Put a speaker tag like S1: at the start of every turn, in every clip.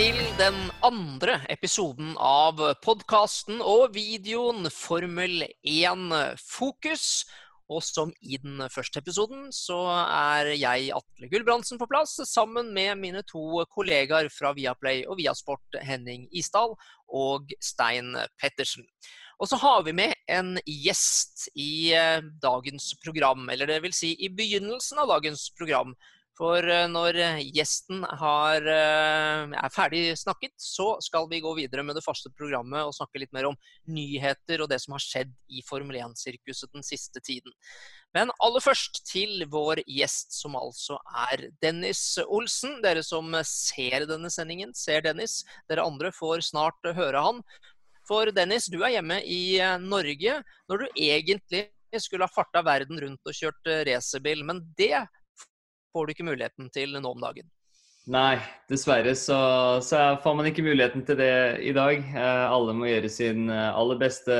S1: til den andre episoden av podkasten og videoen Formel 1 Fokus. Og som i den første episoden, så er jeg, Atle Gulbrandsen, på plass sammen med mine to kollegaer fra Viaplay og Viasport, Henning Isdal og Stein Pettersen. Og så har vi med en gjest i eh, dagens program, eller det vil si i begynnelsen av dagens program. For eh, når gjesten har, eh, er ferdig snakket, så skal vi gå videre med det faste programmet og snakke litt mer om nyheter og det som har skjedd i Formel 1-sirkuset den siste tiden. Men aller først til vår gjest, som altså er Dennis Olsen. Dere som ser denne sendingen, ser Dennis. Dere andre får snart høre han. For Dennis, du er hjemme i eh, Norge når du egentlig skulle ha farta verden rundt og kjørt eh, racerbil, men det får du ikke muligheten til nå om dagen.
S2: Nei, dessverre så, så, får man ikke muligheten til det i dag. Eh, alle må gjøre sin aller beste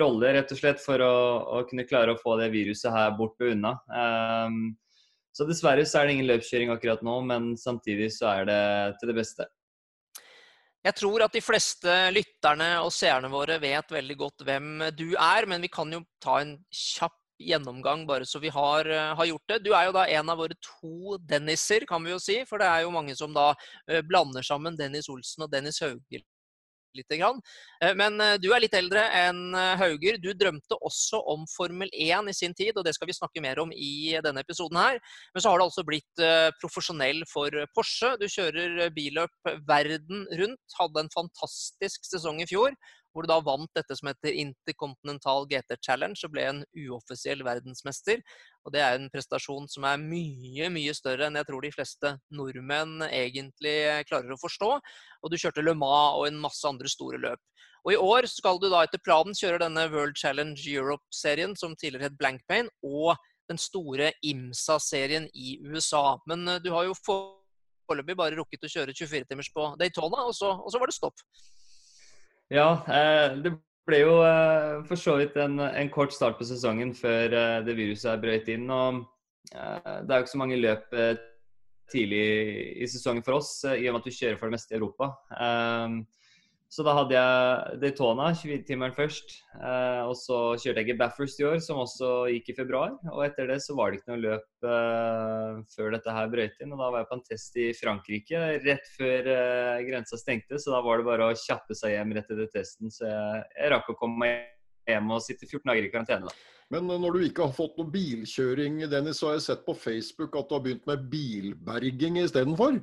S2: rolle rett og slett for å, å kunne klare å få det viruset her bort og unna. Um, så dessverre så er det ingen løpskjøring akkurat nå, men samtidig så er det til det beste.
S1: Jeg tror at de fleste lytterne og seerne våre vet veldig godt hvem du er, men vi kan jo ta en kjapp gjennomgang bare så vi har, eh, har, gjort det. Du er jo da en av våre to Denniser, kan vi jo si. For det er jo mange som da eh, blander sammen Dennis Olsen og Dennis Hauger lite grann. Eh, men du er litt eldre enn Hauger. Du drømte også om Formel 1 i sin tid, og det skal vi snakke mer om i denne episoden her. Men så har du altså blitt profesjonell for Porsche. Du kjører billøp verden rundt. Hadde en fantastisk sesong i fjor hvor du da vant dette som heter Intercontinental GT Challenge og ble en uoffisiell verdensmester. Og Det er en prestasjon som er mye mye større enn jeg tror de fleste nordmenn egentlig klarer å forstå. Og du kjørte Le Mans og en masse andre store løp. Og I år skal du da etter planen kjøre denne World Challenge Europe-serien som tidligere het Blankpain, og den store IMSA-serien i USA. Men eh, du har jo foreløpig bare rukket å kjøre 24 timers på Daytona, og så, og så var det stopp.
S2: Ja, eh, det ble jo eh, for så vidt en, en, kort start på sesongen før eh, det viruset brøt inn. og Det er jo ikke så mange løp tidlig i sesongen for oss, i og med at vi kjører for det meste i Europa. Så da hadde jeg Daytona 24-timeren først. Eh, og så kjørte jeg ikke Baffers i år, som også gikk i februar. Og etter det så var det ikke noe løp eh, før dette her brøt inn. Og da var jeg på en test i Frankrike rett før eh, grensa stengte. Så da var det bare å kjappe seg hjem rett etter testen. Så jeg, jeg rakk å komme meg hjem og sitte 14 dager i karantene. da.
S3: Men når du ikke har fått noe bilkjøring, Dennis, så har jeg sett på Facebook at du har begynt med bilberging istedenfor?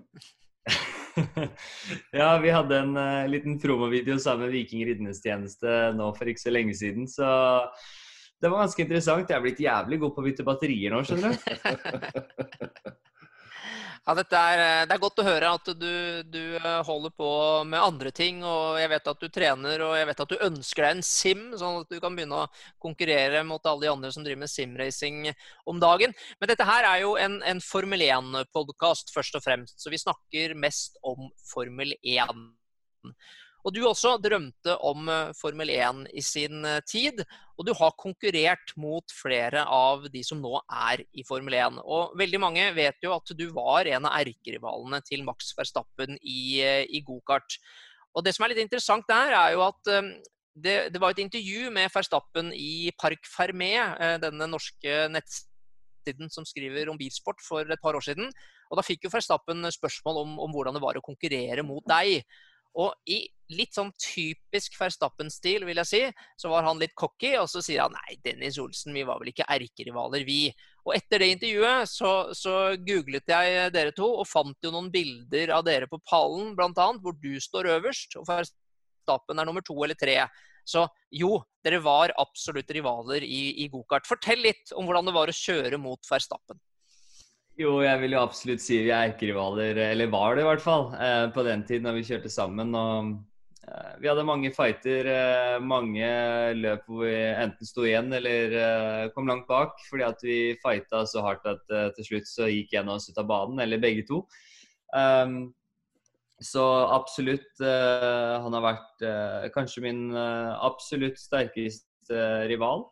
S2: ja, vi hadde en uh, liten promovideo sammen med Viking ridningstjeneste nå for ikke så lenge siden. Så det var ganske interessant. Jeg er blitt jævlig god på å bytte batterier nå, skjønner du.
S1: Ja, er, eh, det er godt å høre at du, du, eh, holder på med andre ting. og Jeg vet at du trener og jeg vet at du ønsker deg en sim, sånn at du kan begynne å konkurrere mot alle de andre som driver med simracing om dagen. Men dette her er jo en, en Formel 1-podkast først og fremst, så vi snakker mest om Formel 1. Og du også drømte om eh, Formel 1 i sin eh, tid. Og du har konkurrert mot flere av de som nå er i Formel 1. Og veldig mange vet jo at du var en av erkerivalene til Max Verstappen i, eh, i gokart. Og det som er litt interessant der, er jo at det, det, var et intervju med Verstappen i Park Fermé, denne norske nettsiden som skriver om bilsport for et par år siden. Og da fikk jo Verstappen spørsmål om, om hvordan det var å konkurrere mot deg. Og i litt sånn typisk Verstappen-stil, vil jeg si, så var han litt cocky, og så sier han nei, Dennis Olsen, vi var vel ikke erkerivaler, vi. Og etter det intervjuet så, så, googlet jeg dere to og fant jo noen bilder av dere på pallen, bl.a., hvor du står øverst, og Verstappen er nummer to eller tre. Så jo, dere var absolutt rivaler i, i gokart. Fortell litt om hvordan det var å kjøre mot Verstappen.
S2: Jo, jeg vil jo absolutt si vi er erkerivaler, eller var det i hvert fall, eh, på den tiden da vi kjørte sammen. og eh, Vi hadde mange fighter, eh, mange løp hvor vi enten sto igjen eller kom langt bak. Fordi at vi fighta så hardt at til slutt så gikk en av oss ut av banen, eller begge to. Um, så absolutt, han har vært kanskje min absolutt sterkeste rival.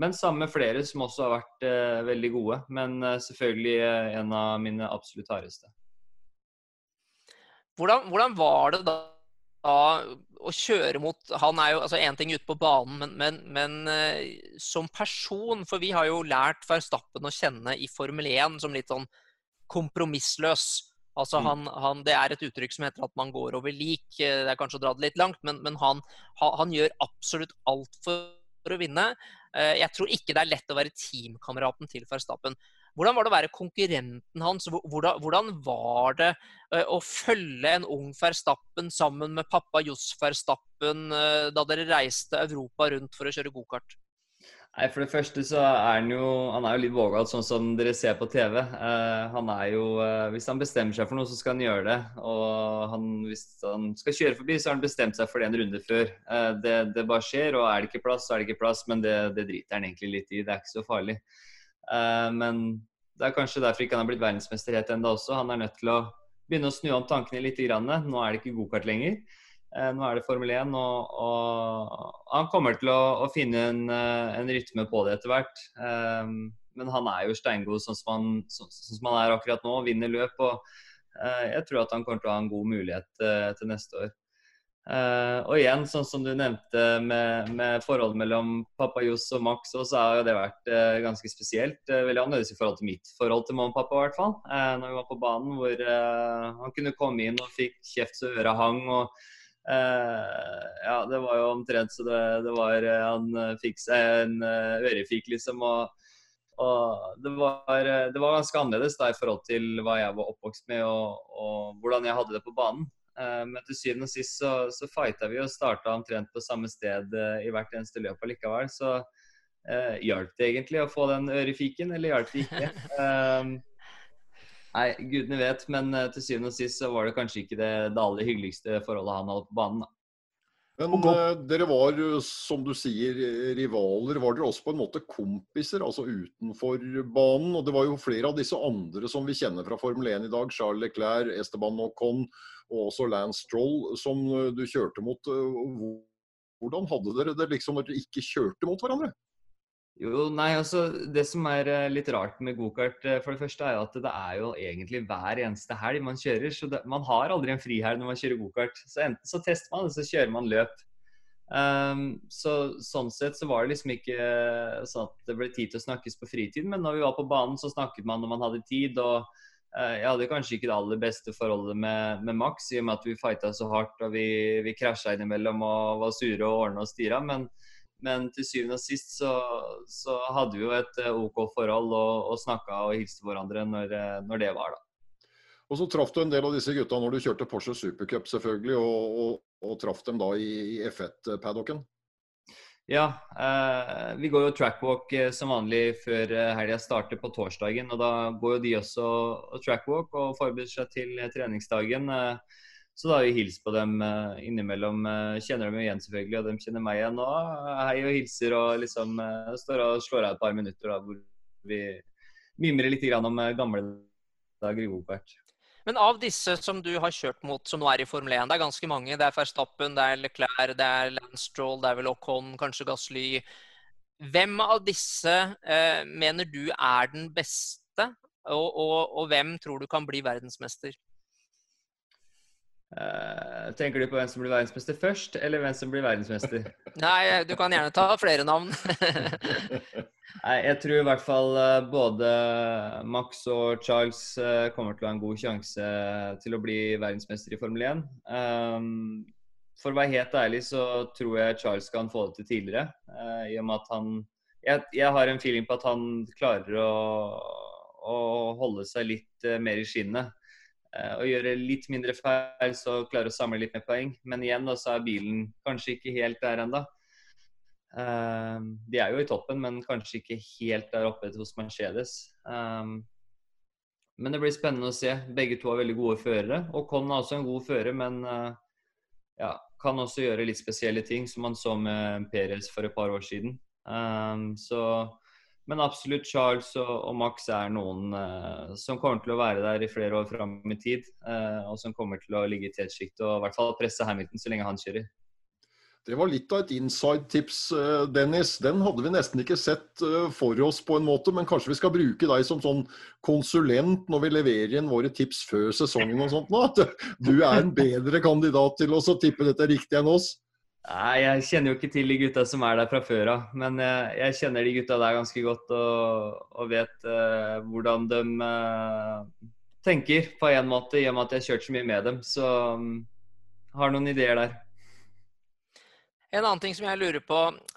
S2: Men sammen med flere som også har vært eh, veldig gode. Men eh, selvfølgelig eh, en av mine absolutt hardeste.
S1: hvordan, hvordan var det da å kjøre mot Han er jo altså én ting ute på banen, men, men, men uh, som person For vi har jo lært Verstappen å kjenne i Formel 1 som litt sånn kompromissløs. Altså mm. han, han, det er et uttrykk som heter at man går over lik. Eh, det er kanskje å dra det litt langt, men, men han, han, gjør absolutt alt for å vinne. Uh, jeg tror ikke det er lett å være teamkameraten til Verstappen. Hvordan var det å være konkurrenten hans? Hvordan, var det uh, å følge en ung Verstappen sammen med pappa Johs Verstappen uh, da dere reiste Europa rundt for å kjøre gokart?
S2: Nei, For det første så er han jo han er jo litt vågal, sånn som dere ser på TV. Uh, han er jo, Hvis han bestemmer seg for noe, så skal han gjøre det. Og han, hvis han skal kjøre forbi, så har han bestemt seg for det en runde før. Det, det, bare skjer, og er det ikke plass, så er det ikke plass. Men det, det driter han egentlig litt i. Det er ikke så farlig. Eh, men det er kanskje derfor ikke han har blitt verdensmester helt ennå også. Han er nødt til å begynne å snu om tankene litt. Nå er det ikke gokart lenger. Eh, nå er det Formel 1, og, og han kommer til å, å finne en, eh, en, rytme på det etter hvert. Men han er jo steingod sånn som han, sånn som han er akkurat nå, vinner løp. og Jeg tror at han kommer til å ha en god mulighet til neste år. Uh, og igjen, sånn som du nevnte med, med forholdet mellom pappa Johs og Max, så har jo det vært uh, ganske spesielt. Uh, veldig annerledes i forhold til mitt forhold til mamma og pappa, i hvert fall. Uh, når vi var på banen, hvor han kunne komme inn og fikk kjeft så øra hang. og ja, det var jo omtrent så det, det var Han fikk seg en ørefik, liksom. og og det var, det var, ganske annerledes da i forhold til hva jeg var oppvokst med og, og hvordan jeg hadde det på banen. Uh, men til syvende og sist så, så fighta vi og starta omtrent på samme sted uh, i hvert eneste løp allikevel. Så uh, hjalp det egentlig å få den ørefiken, eller hjalp det ikke? nei, gudene vet, men uh, til syvende og sist så var det kanskje ikke det, det aller hyggeligste forholdet han hadde på banen. da.
S3: Men uh, dere var, som du sier, rivaler. Var dere også på en måte kompiser, altså utenfor banen? Og det var jo flere av disse andre som vi kjenner fra Formel 1 i dag. Charles Leclerc, Esteban Ocon og også Lance Stroll, som eh, du kjørte mot. Eh, hvordan hadde dere det liksom når dere ikke kjørte mot hverandre?
S2: Jo, nei, altså Det som er eh, litt rart med gokart, for det første er jo at det er jo egentlig hver eneste helg man kjører. så det, Man har aldri en frihelg når man kjører gokart. Så enten så tester man, eller så kjører man løp. Um, så Sånn sett så var det liksom ikke sånn at det ble tid til å snakkes på fritiden. Men når vi var på banen, så snakket man når man hadde tid. og Eh, jeg hadde kanskje ikke det aller beste forholdet med, med Max, i og med at vi fighta så hardt og vi, vi krasja innimellom og var sure og ordna og styra. Men, men, til syvende og sist så, så, hadde vi jo et eh, OK forhold og, og snakka og hilste hverandre når, eh, når, det var, da.
S3: Og så traff du en del av disse gutta når du kjørte Porsche Supercup, selvfølgelig, og, og, og traff dem da i, i F1-paddocken?
S2: Ja, eh, vi går jo trackwalk eh, som vanlig før helga starter på torsdagen. og Da går jo de også trackwalk og forbereder seg til treningsdagen. Eh, så da har vi hilst på dem eh, innimellom. kjenner dem igjen selvfølgelig, og de kjenner meg igjen. Og hei og hilser og liksom står og slår av et par minutter da, hvor vi mimrer litt om gamle dager i gokart.
S1: Men av disse som du har kjørt mot, som nå er i Formel 1, det er ganske mange. Det er Verstappen, det er Leclerc, det er Landstroll, det er vel Ocon, kanskje Gasly. Hvem av disse eh, mener du er den beste, og, og, og, hvem tror du kan bli verdensmester?
S2: Uh, tenker du på hvem som blir verdensmester først, eller hvem som blir verdensmester?
S1: Nei, du kan gjerne ta flere navn.
S2: Nei, jeg tror i hvert fall eh, både Max og Charles eh, kommer til å ha en god sjanse til å bli verdensmester i Formel 1. Um, ehm, for å være helt ærlig så tror jeg Charles kan få det til tidligere. I og med at han jeg, jeg, har en feeling på at han klarer å, å holde seg litt mer i skinnet. Uh, og gjøre litt mindre feil, så klare å samle litt mer poeng. Men igjen da, så er bilen kanskje ikke helt der ennå. Ehm, de er jo i toppen, men kanskje ikke helt der oppe hos Mercedes. Ehm, men det blir spennende å se. Begge to er veldig gode førere. Og Con er også en god fører, men eh, ja, kan også gjøre litt spesielle ting, som man så med Perez for et par år siden. Så, men absolutt Charles og, og Max er noen eh, som kommer til å være der i flere år fram i tid. Eh, og som kommer til å ligge i tetsjiktet og i hvert fall presse Hamilton så lenge han kjører.
S3: Det var litt av et inside-tips, eh, Dennis. Den hadde vi nesten ikke sett eh, for oss på en måte, men kanskje vi skal bruke deg som sånn konsulent når vi leverer inn våre tips før sesongen og sånt nå? At du er en bedre kandidat til oss å tippe dette riktig enn oss?
S2: Nei, jeg kjenner jo ikke til de gutta som er der fra før av. Men jeg, jeg, kjenner de gutta der ganske godt og, og vet uh, hvordan de uh, tenker på en måte, i og med at jeg har kjørt så mye med dem. Så um, har noen ideer der.
S1: En annen ting som jeg lurer på,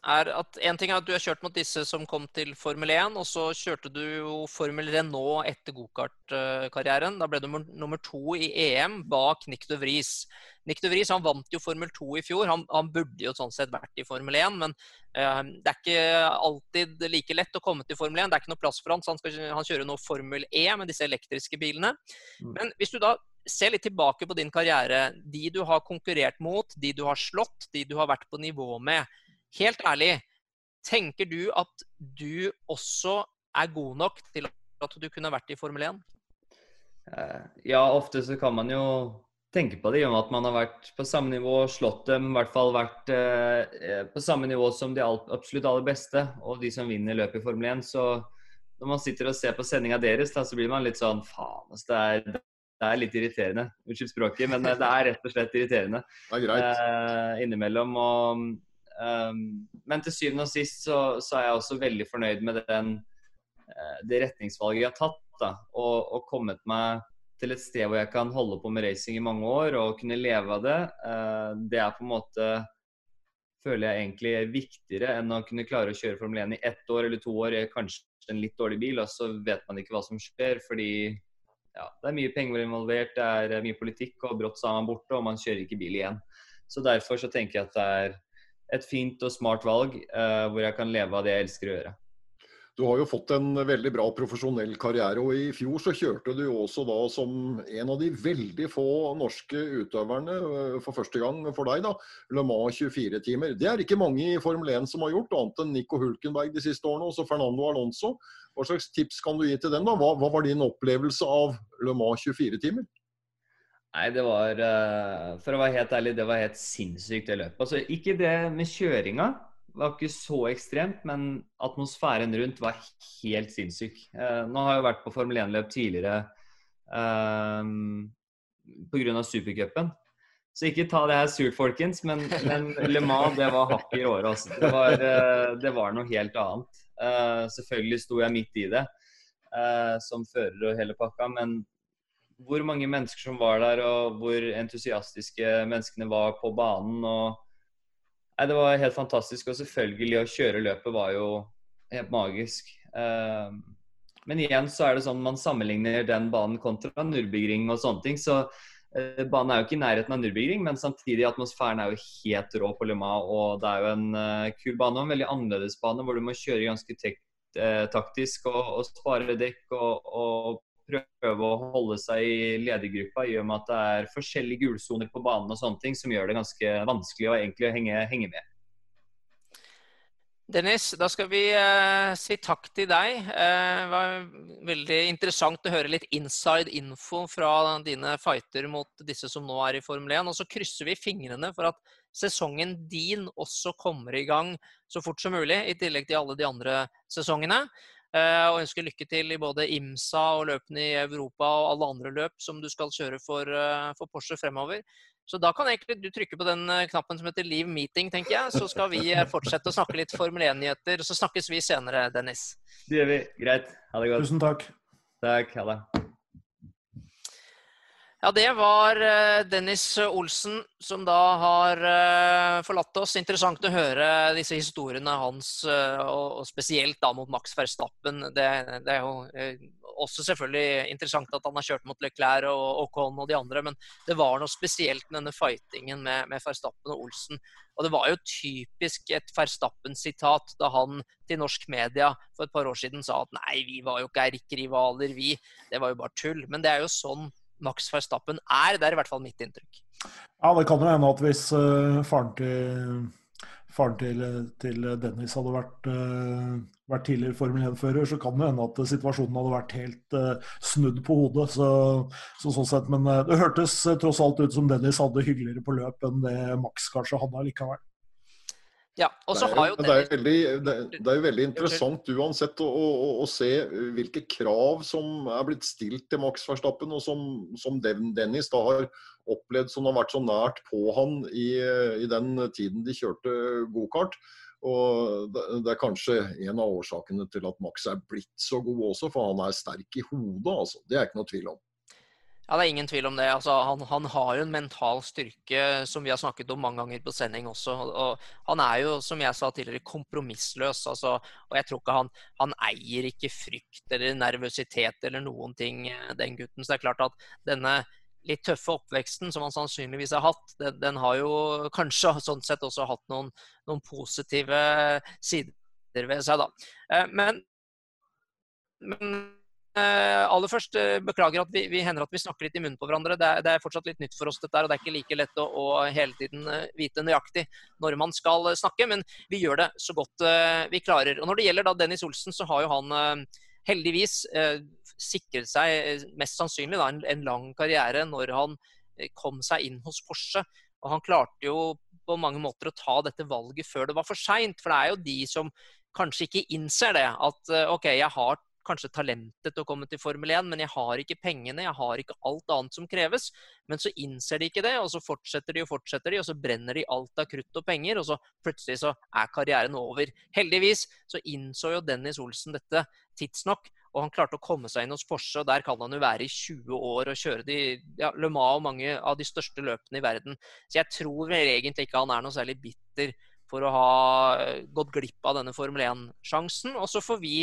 S1: er at en ting er at du har kjørt mot disse som kom til Formel 1, og så kjørte du jo Formel Renault etter gokartkarrieren. Da ble du nummer to i EM bak Nick de Vries. Nick de Vries han vant jo Formel 2 i fjor. Han, han burde jo sånn sett vært i Formel 1, men uh, det er ikke alltid like lett å komme til Formel 1. Det er ikke noe plass for han, så han, skal, han kjører nå Formel E med disse elektriske bilene. Mm. Men hvis du da se litt tilbake på din karriere. De du har konkurrert mot, de du har slått, de du har vært på nivå med. Helt ærlig, tenker du at du også er god nok til at du kunne vært i Formel 1?
S2: Eh, ja, ofte så kan man jo tenke på det, i og med at man har vært på samme nivå, slått dem, i hvert fall vært eh, på samme nivå som de absolutt aller beste, og de som vinner løpet i Formel 1. Så når man sitter og ser på sendinga deres, da, så blir man litt sånn Faen, altså, det er det er litt irriterende. Unnskyld språket, men eh, det er rett og slett irriterende.
S3: Det er greit.
S2: Eh, innimellom. Og, um, men til syvende og sist så, så, er jeg også veldig fornøyd med den, eh, det retningsvalget jeg har tatt. Da, og, og, kommet meg til et sted hvor jeg kan holde på med racing i mange år og kunne leve av det. Eh, det er på en måte føler jeg egentlig er viktigere enn å kunne klare å kjøre Formel 1 i ett år eller to år i kanskje en litt dårlig bil, og så vet man ikke hva som skjer. fordi ja, det er mye penger involvert, det er eh, mye politikk, og brått så er man borte, og man kjører ikke bil igjen. Så Derfor så tenker jeg at det er et fint og smart valg uh, hvor jeg kan leve av det jeg elsker å gjøre.
S3: Du har jo fått en veldig bra profesjonell karriere, og i fjor så kjørte du også da som en av de veldig få norske utøverne eh, for første gang for deg, da, Le Mans 24 timer. Det er ikke mange i Formel 1 som har gjort, annet enn Nico Hulkenberg de siste årene, også Fernando Alonso. Hva slags tips kan du gi til dem? da? Hva, hva var din opplevelse av Le Mans 24 timer?
S2: Nei, det var eh, For å være helt ærlig, det var helt sinnssykt, det løpet. Altså, ikke det med kjøringa var ikke så ekstremt, men atmosfæren rundt var helt sinnssyk. Eh, nå har jeg vært på Formel 1-løp tidligere eh, pga. supercupen. Så ikke ta det her surt, folkens, men, men Le Mans det var hakk i råret. Altså. Det, var, eh, det var noe helt annet. Eh, selvfølgelig sto jeg midt i det eh, som fører og hele pakka, men hvor mange mennesker som var der, og hvor entusiastiske menneskene var på banen. og Nei, Det var helt fantastisk. Og selvfølgelig, å kjøre løpet var jo helt magisk. Uh, men igjen så er det sånn man sammenligner den banen kontra Nürburgring og sånne ting. Så uh, banen er jo ikke i nærheten av Nürburgring, men samtidig atmosfæren er jo helt rå på Le. Og det er jo en uh, kul bane og en veldig annerledes bane hvor du må kjøre ganske eh, taktisk og, og, spare dekk og, og prøve å holde seg i ledergruppa i og med at det er forskjellige gulsoner på banen og sånne ting som gjør det ganske vanskelig å egentlig henge, henge med.
S1: Dennis, da skal vi eh, si takk til deg. Eh, det var veldig interessant å høre litt inside info fra dine fighter mot disse som nå er i Formel 1. Og så krysser vi fingrene for at sesongen din også kommer i gang så fort som mulig, i tillegg til alle de andre sesongene. Eh, og ønsker lykke til i både IMSA og løpene i Europa og alle andre løp som du skal kjøre for, eh, for Porsche fremover. Så da kan egentlig du trykke på den eh, knappen som heter 'Leave meeting', tenker jeg. Så skal vi fortsette å snakke litt Formel 1-nyheter. Så snakkes vi senere, Dennis.
S2: Det gjør vi. Greit. Ha det godt.
S4: Tusen takk.
S2: Takk. Ha det.
S1: Ja, det var eh, Dennis Olsen som da har eh, forlatt oss. Interessant å høre disse historiene hans, eh, og spesielt da mot Max Verstappen. Det, det er jo også selvfølgelig interessant at han har kjørt mot Leclerc og Ocon og de andre, men det var noe spesielt med denne fightingen med, med Verstappen og Olsen. Og det var jo typisk et Verstappen-sitat da han til norsk media for et par år siden sa at nei, vi var jo ikke erkerivaler, vi. Det var jo bare tull. Men det er jo sånn Max Verstappen er. Det er i hvert fall mitt inntrykk.
S4: Ja, det kan jo hende at hvis uh, faren til faren til, til Dennis hadde vært, uh, vært tidligere Formel 1-fører, så kan det hende at situasjonen hadde vært helt uh, snudd på hodet. Så, så sånn sett, Men uh, det hørtes tross alt ut som Dennis hadde hyggeligere på løp enn det Max kanskje hadde likevel.
S1: Ja, har jo
S3: det, er, veldig, det, det er jo veldig interessant uansett å, å, å, se hvilke krav som er blitt stilt til Max Verstappen, og som, som Dennis da har opplevd som har vært så nært på han i, i den tiden de kjørte gokart. Og Det er kanskje en av årsakene til at Max er blitt så god også, for han er sterk i hodet. altså. Det er ikke noe tvil om.
S1: Ja, Det er ingen tvil om det. Altså, han, han, har jo en mental styrke som vi har snakket om mange ganger på sending også. Og han er jo, som jeg sa tidligere, kompromissløs. Altså, og jeg tror ikke han, han eier ikke frykt eller nervøsitet eller noen ting, eh, den gutten. Så det er klart at denne litt tøffe oppveksten som han sannsynligvis har hatt, den, den har jo kanskje sånn sett også hatt noen, noen positive sider ved seg, da. Eh, men, men aller først, eh, beklager at vi, vi, hender at vi snakker litt i munnen på hverandre. Det er, det er, fortsatt litt nytt for oss, dette og det er ikke like lett å, å, hele tiden eh, vite nøyaktig når man skal snakke. Men vi gjør det så godt vi klarer. Og Når det gjelder da Dennis Olsen, så har jo han heldigvis sikret seg mest sannsynlig da, en, en, lang karriere når han kom seg inn hos Porsche. Og han klarte jo på mange måter å ta dette valget før det var for seint. For det er jo de som kanskje ikke innser det. At OK, jeg har kanskje talentet til å komme til Formel 1, men jeg har ikke pengene, jeg har ikke alt annet som kreves. Men så innser de ikke det, og så fortsetter de og fortsetter de, og så brenner de alt av krutt og penger, og så plutselig så er karrieren over. Heldigvis så innså jo Dennis Olsen dette tidsnok, og han klarte å komme seg inn hos Porsche. og Der kan han jo være i 20 år og kjøre de, ja, Le Mans og mange av de største løpene i verden. Så jeg tror vel egentlig ikke han er noe særlig bitter for å ha gått glipp av denne Formel 1-sjansen. Og så får vi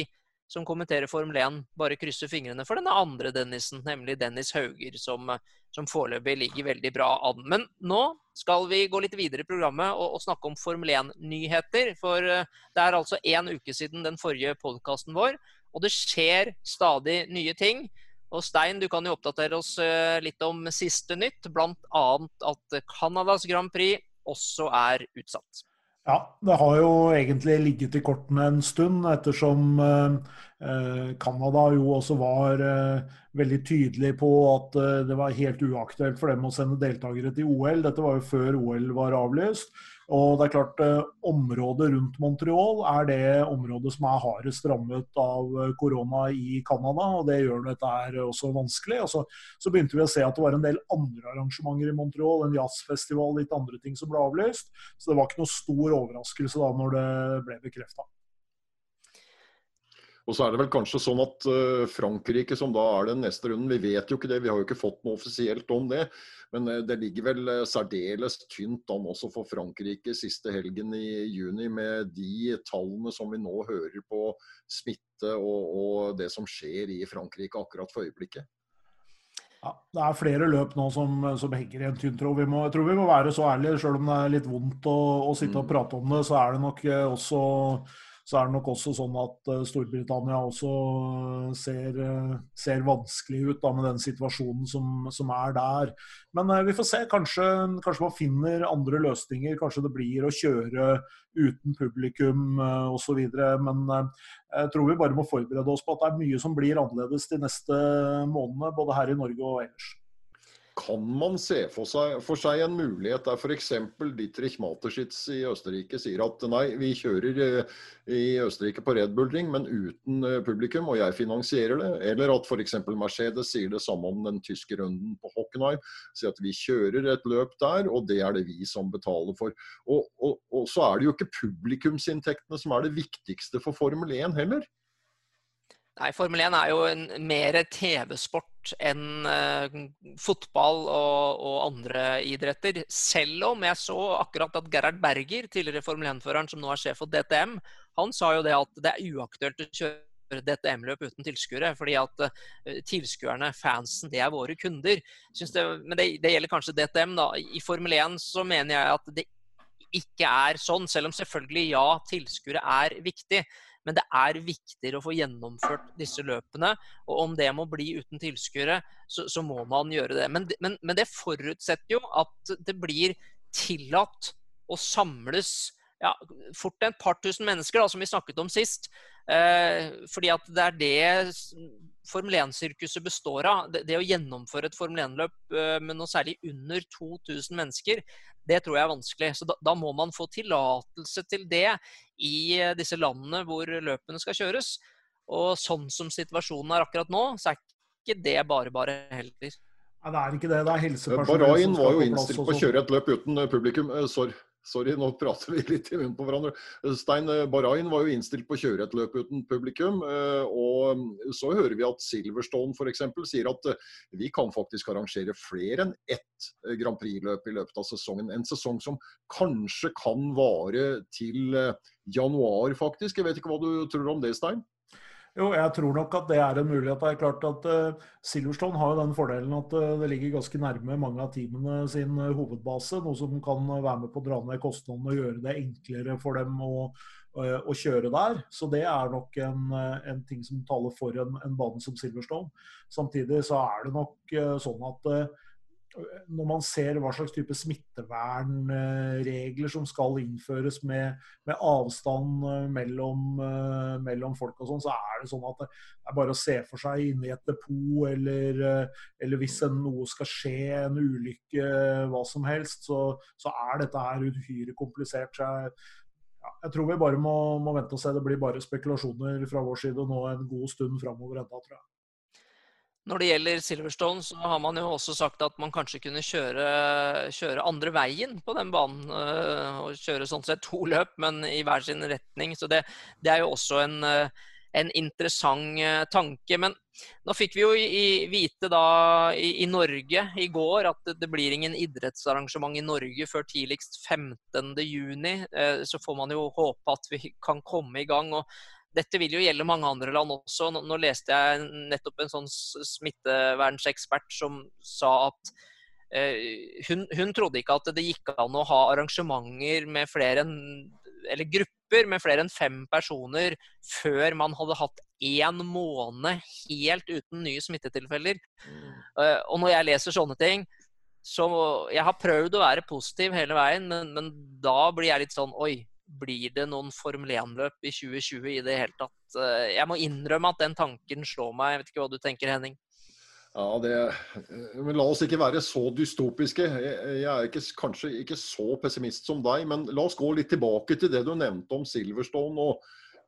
S1: som kommenterer Formel 1, bare krysser fingrene for denne andre Dennisen, nemlig Dennis Hauger, som, som foreløpig ligger veldig bra an. Men nå skal vi gå litt videre i programmet og, og snakke om Formel 1-nyheter. For uh, det er altså én uke siden den forrige podkasten vår, og det skjer stadig nye ting. Og Stein, du kan jo oppdatere oss uh, litt om siste nytt, bl.a. at Canadas Grand Prix også er utsatt.
S4: Ja, det har jo egentlig ligget i kortene en stund, ettersom Canada eh, jo også var eh, veldig tydelig på at eh, det var helt uaktuelt for dem å sende deltakere til OL. Dette var jo før OL var avlyst. Og det er klart, eh, Området rundt Montreal er det området som er hardest rammet av eh, korona i Canada. og Det gjør dette her også vanskelig. Og så, så, begynte vi å se at det var en del andre arrangementer i Montreal, en jazzfestival, litt andre ting som ble avlyst. Så det var ikke noe stor overraskelse da når det ble bekrefta.
S3: Og så er det vel kanskje sånn at uh, Frankrike, som da er den neste runden, vi vet jo ikke det, vi har jo ikke fått noe offisielt om det. Men uh, det ligger vel uh, særdeles tynt an også for Frankrike siste helgen i juni, med de tallene som vi nå hører på smitte og, og det som skjer i Frankrike akkurat for øyeblikket.
S4: Ja, det er flere løp nå som, som henger i en tynn tråd. Jeg tror vi må være så ærlige, selv om det er litt vondt å, å sitte og mm. prate om det, så er det nok også så er det nok også sånn at eh, Storbritannia også eh, ser, eh, ser vanskelig ut da, med den situasjonen som, som er der. Men vi får se. Kanskje, kanskje, man finner andre løsninger. Kanskje det blir å kjøre uten publikum uh, osv. Men jeg tror vi bare må forberede oss på at det er mye som blir annerledes de neste månedene, både her i Norge og ellers.
S3: Kan man se for seg, for seg en mulighet der f.eks. Dietrich Mateschitz i Østerrike sier at nei, vi kjører eh, i Østerrike på Red Bull Ring, men uten eh, publikum, og jeg finansierer det. Eller at f.eks. Mercedes sier det samme om den tyske runden på Hockenheim. Sier at vi kjører et løp der, og det er det vi som betaler for. Og, og, og så er det jo ikke publikumsinntektene som er det viktigste for Formel 1 heller.
S1: Nei, Formel 1 er jo en mer TV-sport enn uh, fotball og, og, andre idretter. Selv om jeg så akkurat at Gerhard Berger, tidligere Formel 1-føreren som nå er sjef for DTM, han sa jo det at det er uaktuelt å kjøre DTM-løp uten tilskuere. Fordi at uh, tilskuerne, fansen, det er våre kunder. Det, men det, det, gjelder kanskje DTM. da. I Formel 1 så mener jeg at det ikke er sånn, selv om selvfølgelig ja, tilskuere er viktig. Men det er viktigere å få gjennomført disse løpene. Og om det må bli uten tilskuere, så, så, må man gjøre det. Men, men, men, det forutsetter jo at det blir tillatt å samles ja, fort et par tusen mennesker, da, som vi snakket om sist. Fordi at det er det Formel 1-sirkuset består av. Det, det, å gjennomføre et Formel 1-løp med noe særlig under 2000 mennesker, det tror jeg er vanskelig. Så da, da må man få tillatelse til det i disse landene hvor løpene skal kjøres. Og sånn som situasjonen er akkurat nå, så er ikke det bare bare heller.
S4: Nei, det er ikke det. Det er helsepersonell
S3: Bahrain var jo innstilt på å kjøre et løp uten eh, publikum. Eh, sorry. Sorry, nå prater vi litt i munnen på hverandre. Eh, Stein Barain var jo innstilt på å kjøre et løp uten publikum. Og mm, så hører vi at Silverstone f.eks. sier at vi kan faktisk arrangere flere enn ett Grand Prix-løp i løpet av sesongen. En sesong som kanskje kan vare til januar, faktisk. Jeg vet ikke hva du tror om det, Stein?
S4: Jo, jeg tror nok at det er en mulighet. Det er klart at uh, Silverstone har jo den fordelen at uh, det ligger ganske nærme mange av teamene sin uh, hovedbase. Noe som kan være med på å dra ned kostnadene og gjøre det enklere for dem å, å kjøre der. Så det er nok en, en ting som taler for en, en, bane som Silverstone. Samtidig så er det nok sånn at når man ser hva slags type smittevernregler som skal innføres med, med avstand eh, mellom, eh, mellom, folk og sånn, så er det sånn at det er bare å se for seg inne i et depot, eller, eh, eller hvis noe skal skje, en ulykke, hva som helst, så, så er dette her uhyre komplisert. Så jeg, ja, jeg tror vi bare må, må, vente og se. Det blir bare spekulasjoner fra vår side nå en god stund framover enda, tror jeg.
S1: Når det gjelder Silverstone, så har man jo også sagt at man kanskje kunne kjøre, kjøre andre veien på den banen. Øh, og kjøre sånn sett to løp, men i hver sin retning. Så det, det er jo også en, øh, en, interessant øh, tanke. Men nå fikk vi jo i, vite da i, i, Norge i går at det, det, blir ingen idrettsarrangement i Norge før tidligst 15.6. Så får man jo håpe at vi kan komme i gang. og dette vil jo gjelde mange andre land også. Nå, nå leste jeg nettopp en sånn smittevernsekspert som sa at eh, hun, hun, trodde ikke at det gikk an å ha arrangementer med flere enn eller grupper med flere enn fem personer før man hadde hatt én måned helt uten nye smittetilfeller. Mm. Uh, og når jeg leser sånne ting, så Jeg har prøvd å være positiv hele veien, men, men da blir jeg litt sånn Oi, blir det noen Formel 1-løp i 2020 i det hele tatt? Eh, jeg må innrømme at den tanken slår meg. Jeg vet ikke hva du tenker, Henning?
S3: Ja, det, men La oss ikke være så dystopiske. Jeg er ikke, kanskje ikke så pessimist som deg, men la oss gå litt tilbake til det du nevnte om Silverstone og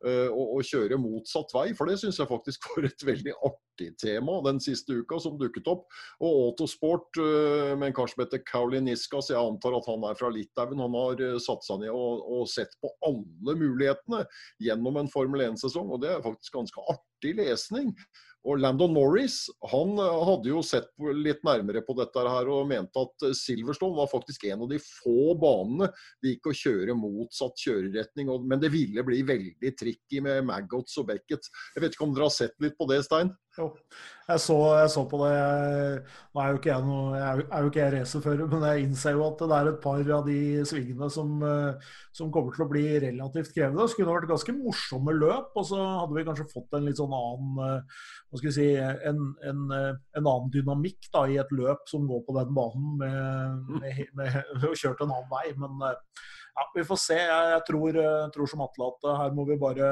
S3: Eh, å, kjøre motsatt vei. For det syns jeg faktisk var et veldig artig tema den siste uka som dukket opp. Og Autosport uh, med en kar som heter Kauliniskas, jeg antar at han er fra Litauen, han har uh, satt seg ned og, og, sett på alle mulighetene gjennom en Formel 1-sesong. Og det er faktisk ganske artig lesning. Og Landon Norris han eh, hadde jo sett litt nærmere på dette her og mente at eh, Silverstone var faktisk en av de få banene det gikk å kjøre motsatt kjøreretning. Men det ville bli veldig tricky med Maggots og Beckett. Jeg vet ikke om dere har sett litt på det, Stein?
S4: Jo, jeg så, jeg så på det. Nå er jo ikke jeg, noe, jeg er jo ikke jeg racerfører, men jeg innser jo at det er et par av de svingene som, eh, som kommer til å bli relativt krevende. Det skulle vært ganske morsomme løp, og så hadde vi kanskje fått en litt sånn annen eh, hva skal vi si, en, en, eh, en annen dynamikk da, i et løp som går på den banen med, med, med, med med kjørt en annen vei. Men ja, vi får se. Jeg, jeg tror, eh, tror, som Atle at eh, her må vi bare,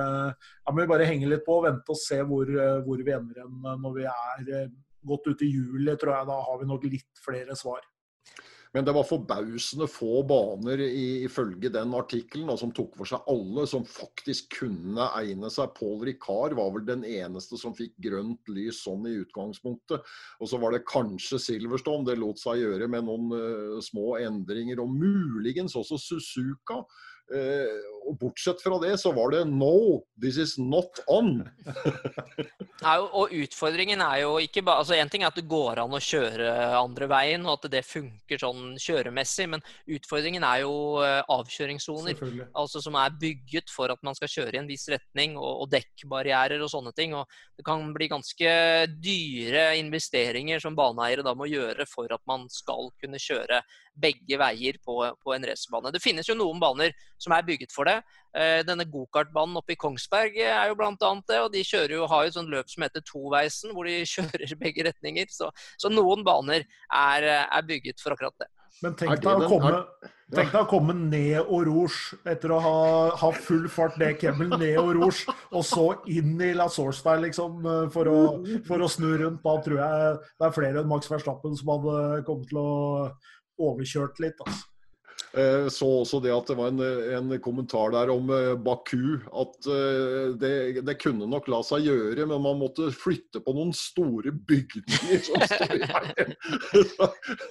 S4: må vi bare henge litt på og vente og se hvor, eh, hvor vi ender igjen når vi er godt ute i juli. tror jeg Da har vi nok litt flere svar.
S3: Men det var forbausende få baner ifølge den artikkelen som tok for seg alle som faktisk kunne egne seg. Paul Ricard var vel den eneste som fikk grønt lys sånn i utgangspunktet. Og så var det kanskje Silverstone. Det lot seg gjøre med noen uh, små endringer. Og muligens også Suzuka. Uh, og bortsett fra det, så var det no, this is not on.
S1: ja, og utfordringen er jo ikke bare altså En ting er at det går an å kjøre andre veien, og at det funker sånn kjøremessig, men utfordringen er jo eh, avkjøringssoner. Altså som er bygget for at man skal kjøre i en viss retning, og, og dekkbarrierer og sånne ting. og Det kan bli ganske dyre investeringer som baneeiere da må gjøre for at man skal kunne kjøre begge veier på, på en racerbane. Det finnes jo noen baner som er bygget for det. Eh, denne gokartbanen oppe i Kongsberg er jo blant annet det. Og de kjører jo, har jo et sånt løp som heter Toveisen, hvor de kjører i begge retninger. Så, så noen baner er, er, bygget for akkurat det.
S4: Men tenk deg, å komme, tenk deg å komme ned og rouge etter å ha, ha full fart ned Kemmel, ned og rouge, og så inn i La Source liksom, for å, for å snu rundt. Da tror jeg det er flere enn Max Verstappen som hadde kommet til å overkjørt litt. altså.
S3: Eh, så også det at det var en, en kommentar der om eh, Baku. At eh, det, det, kunne nok la seg gjøre, men man måtte flytte på noen store bygninger som står i veien.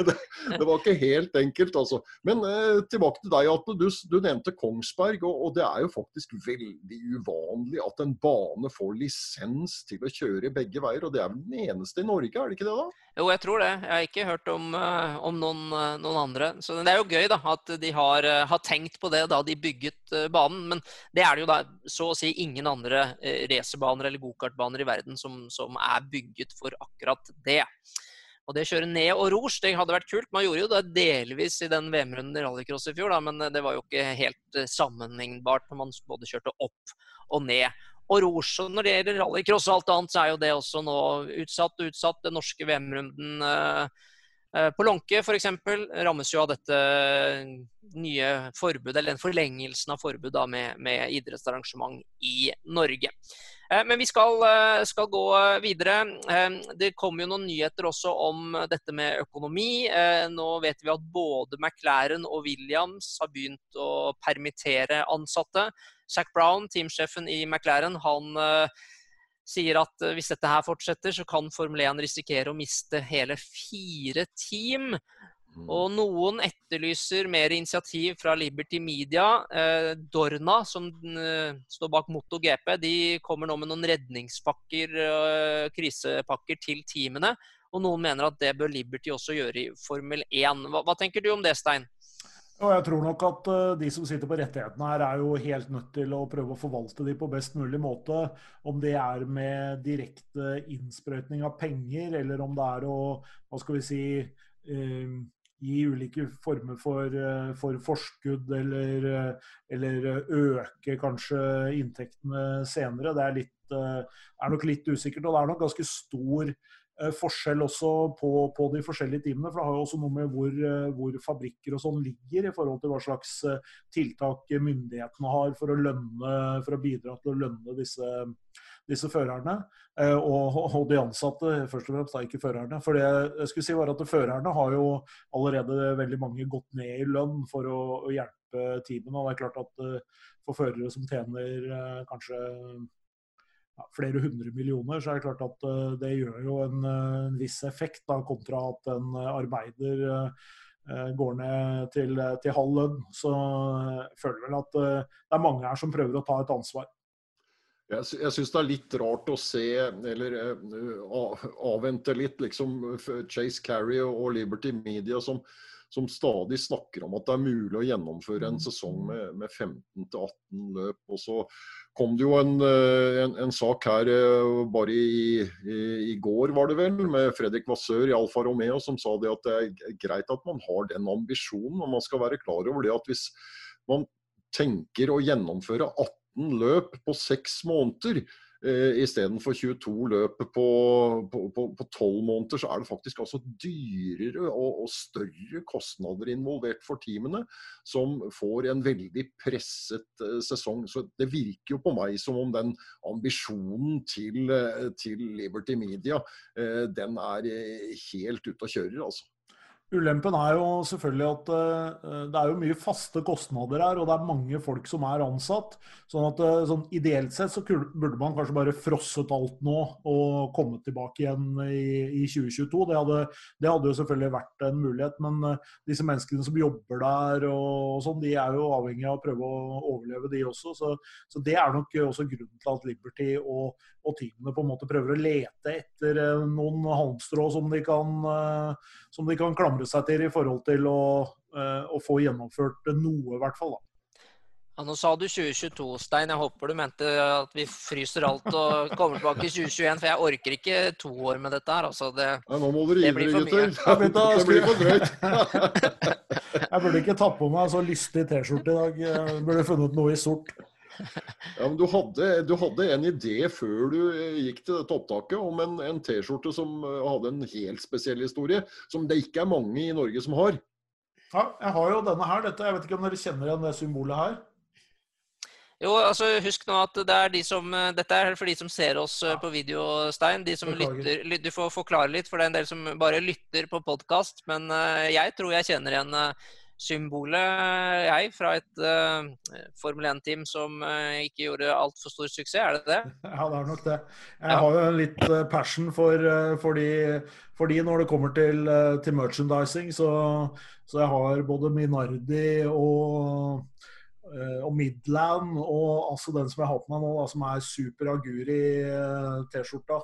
S3: Det, det, var ikke helt enkelt, altså. Men tilbake til deg, Atle. Du, du, nevnte Kongsberg. Og, og, det er jo faktisk veldig uvanlig at en bane får lisens til å kjøre begge veier. Og det er vel den eneste i Norge, er det ikke det da?
S1: Jo, jeg tror det. Jeg har ikke hørt om, om noen, noen, andre. Så det er jo gøy da, at de har, eh, har, tenkt på det da de bygget eh, banen. Men det er det jo da så å si ingen andre eh, racerbaner eller gokartbaner i verden som, som, er bygget for akkurat det. Og det å kjøre ned og rouge, det hadde vært kult. Man gjorde jo det delvis i den VM-runden i rallycross i fjor, da, men det var jo ikke helt sammenlignbart når man både kjørte opp og ned. Og rouge. Når det gjelder rallycross og alt annet, så er jo det også nå utsatt utsatt. Den norske VM-runden eh, Eh, på Lånke f.eks. rammes jo av dette nye forbudet, eller den forlengelsen av forbud da, med, med, idrettsarrangement i Norge. Eh, men vi skal, eh, skal, gå videre. Det kommer jo noen nyheter også om dette med økonomi. Nå vet vi at både McLaren og Williams har begynt å permittere ansatte. Zac Brown, teamsjefen i McLaren, han sier at eh, hvis dette her fortsetter, så kan Formel 1 risikere å miste hele fire team. Mm. Og noen etterlyser mer initiativ fra Liberty Media. Eh, Dorna, som eh, står bak MotoGP, de kommer nå med noen redningspakker, krisepakker til teamene. Og noen mener at det bør Liberty også gjøre i Formel 1. Hva, hva tenker du om det, Stein?
S4: Og jeg tror nok at uh, de som sitter på rettighetene her, er jo helt nødt til å prøve å forvalte de på best mulig måte. Om det er med direkte innsprøytning av penger, eller om det er å hva skal vi si uh, gi ulike former for, uh, for forskudd, eller, eller, øke kanskje inntektene senere. Det er, litt, er nok litt usikkert. Og det er nok ganske stor Eh, forskjell også på, på, de forskjellige teamene. For det har jo også noe med hvor, eh, hvor, fabrikker og sånn ligger, i forhold til hva slags eh, tiltak myndighetene har for å, lønne, for å bidra til å lønne disse, disse førerne. Og, de ansatte, først og fremst, da ikke førerne. For det jeg skulle si var at Førerne har jo allerede veldig mange gått ned i lønn for å, å hjelpe teamene. Og det er klart at for førere som tjener kanskje ja, flere hundre millioner, så er det klart at uh, det gjør jo en, uh, en viss effekt, da, kontra at en uh, arbeider går ned til, til halv lønn. Så jeg føler vel at det er mange her som prøver å ta et ansvar.
S3: Jeg, jeg syns det er litt rart å se, eller avvente litt, liksom Chase Carey og Liberty Media som, som stadig snakker om at det er mulig å gjennomføre en sesong med, med 15-18 løp. og så kom det jo en, eh, en, en sak her eh, bare i, i, i, går, var det vel, med Fredrik Vassør i Alfa Romeo som sa det at det er greit at man har den ambisjonen. og Man skal være klar over det at hvis man tenker å gjennomføre 18 løp på seks måneder, eh, istedenfor 22 løp på, på, på, på 12 måneder, så er det faktisk altså dyrere og, og, større kostnader involvert for teamene, som får en veldig presset eh, sesong. Så det virker jo på meg som om den ambisjonen til, eh, til Liberty Media, eh, den er eh, helt ute å kjøre, altså.
S4: Ulempen er jo selvfølgelig at uh, det er jo mye faste kostnader her, og det er mange folk som er ansatt. Sånn at uh, sånn Ideelt sett så burde man kanskje bare frosset alt nå og kommet tilbake igjen i, i 2022. Det hadde, det hadde, jo selvfølgelig vært en mulighet, men disse menneskene som jobber der og sånn, de er jo avhengig av å prøve å overleve, de også. Så, så det er nok også grunnen til at Liberty og, og teamene på en måte prøver å lete etter noen halmstrå som de kan, som de kan klamre seg til i forhold til å, eh, å få gjennomført noe, i hvert fall. da.
S1: Ja, nå sa du 2022, Stein. Jeg håper du mente at vi fryser alt og kommer tilbake i 2021. For jeg orker ikke to år med dette her. Altså, det,
S3: ja, nå må dere gi dere, gutter. Det blir for drøyt.
S4: jeg burde ikke tatt på meg så lystig T-skjorte i dag. Jeg burde funnet noe i sort.
S3: Ja, men du hadde, du hadde, en idé før du eh, gikk til dette opptaket om en, en T-skjorte som eh, hadde en helt spesiell historie, som det ikke er mange i Norge som har.
S4: Ja, jeg har jo denne her. Dette, jeg vet ikke om dere kjenner igjen det symbolet her?
S1: Jo, altså Husk nå at det er de som, dette er for de som ser oss ja. på video, Stein. De som lytter, Du får forklare litt, for det er en del som bare lytter på podkast. Men jeg tror jeg kjenner igjen symbolet, jeg, fra et uh, Formel 1-team som uh, ikke gjorde altfor stor suksess. Er det det?
S4: Ja, det er nok det. Jeg ja. har jo litt uh, passion for, for, de, for, de, når det kommer til, til merchandising. Så, så, jeg har både Minardi og, og Midland, og altså den som jeg har på meg nå, da, som er Super Aguri T-skjorta.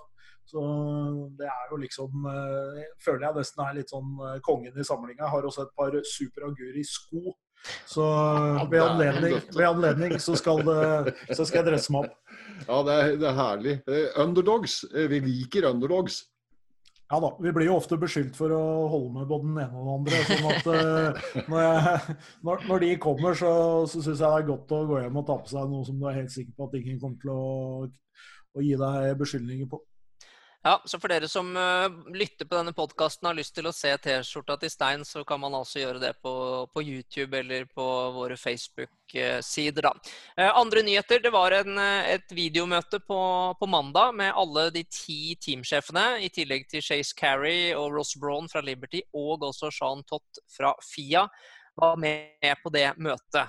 S4: Så det er jo liksom eh, Føler jeg nesten er litt sånn eh, kongen i samlinga. Har også et par Super Aguri-sko. Så ved anledning, ved anledning så, skal det, så, skal jeg dresse meg opp.
S3: Ja, det er, det er herlig. Eh, underdogs. Vi liker underdogs.
S4: Ja da. Vi blir jo ofte beskyldt for å holde med både den ene og den andre. sånn at når, jeg, når, når, de kommer, så, så syns jeg det er godt å gå hjem og ta på seg noe som du er helt sikker på at ingen kommer til å, å gi deg beskyldninger på.
S1: Ja, så for dere som uh, lytter på denne podkasten og har lyst til å se T-skjorta til Stein, så kan man altså gjøre det på, på YouTube eller på våre Facebook-sider, da. Uh, andre nyheter. Det var en, uh, et videomøte på, på, mandag med alle de ti teamsjefene, i tillegg til Chase Carey og Ross Braun fra Liberty og også Sean Tott fra FIA, var med på det møtet.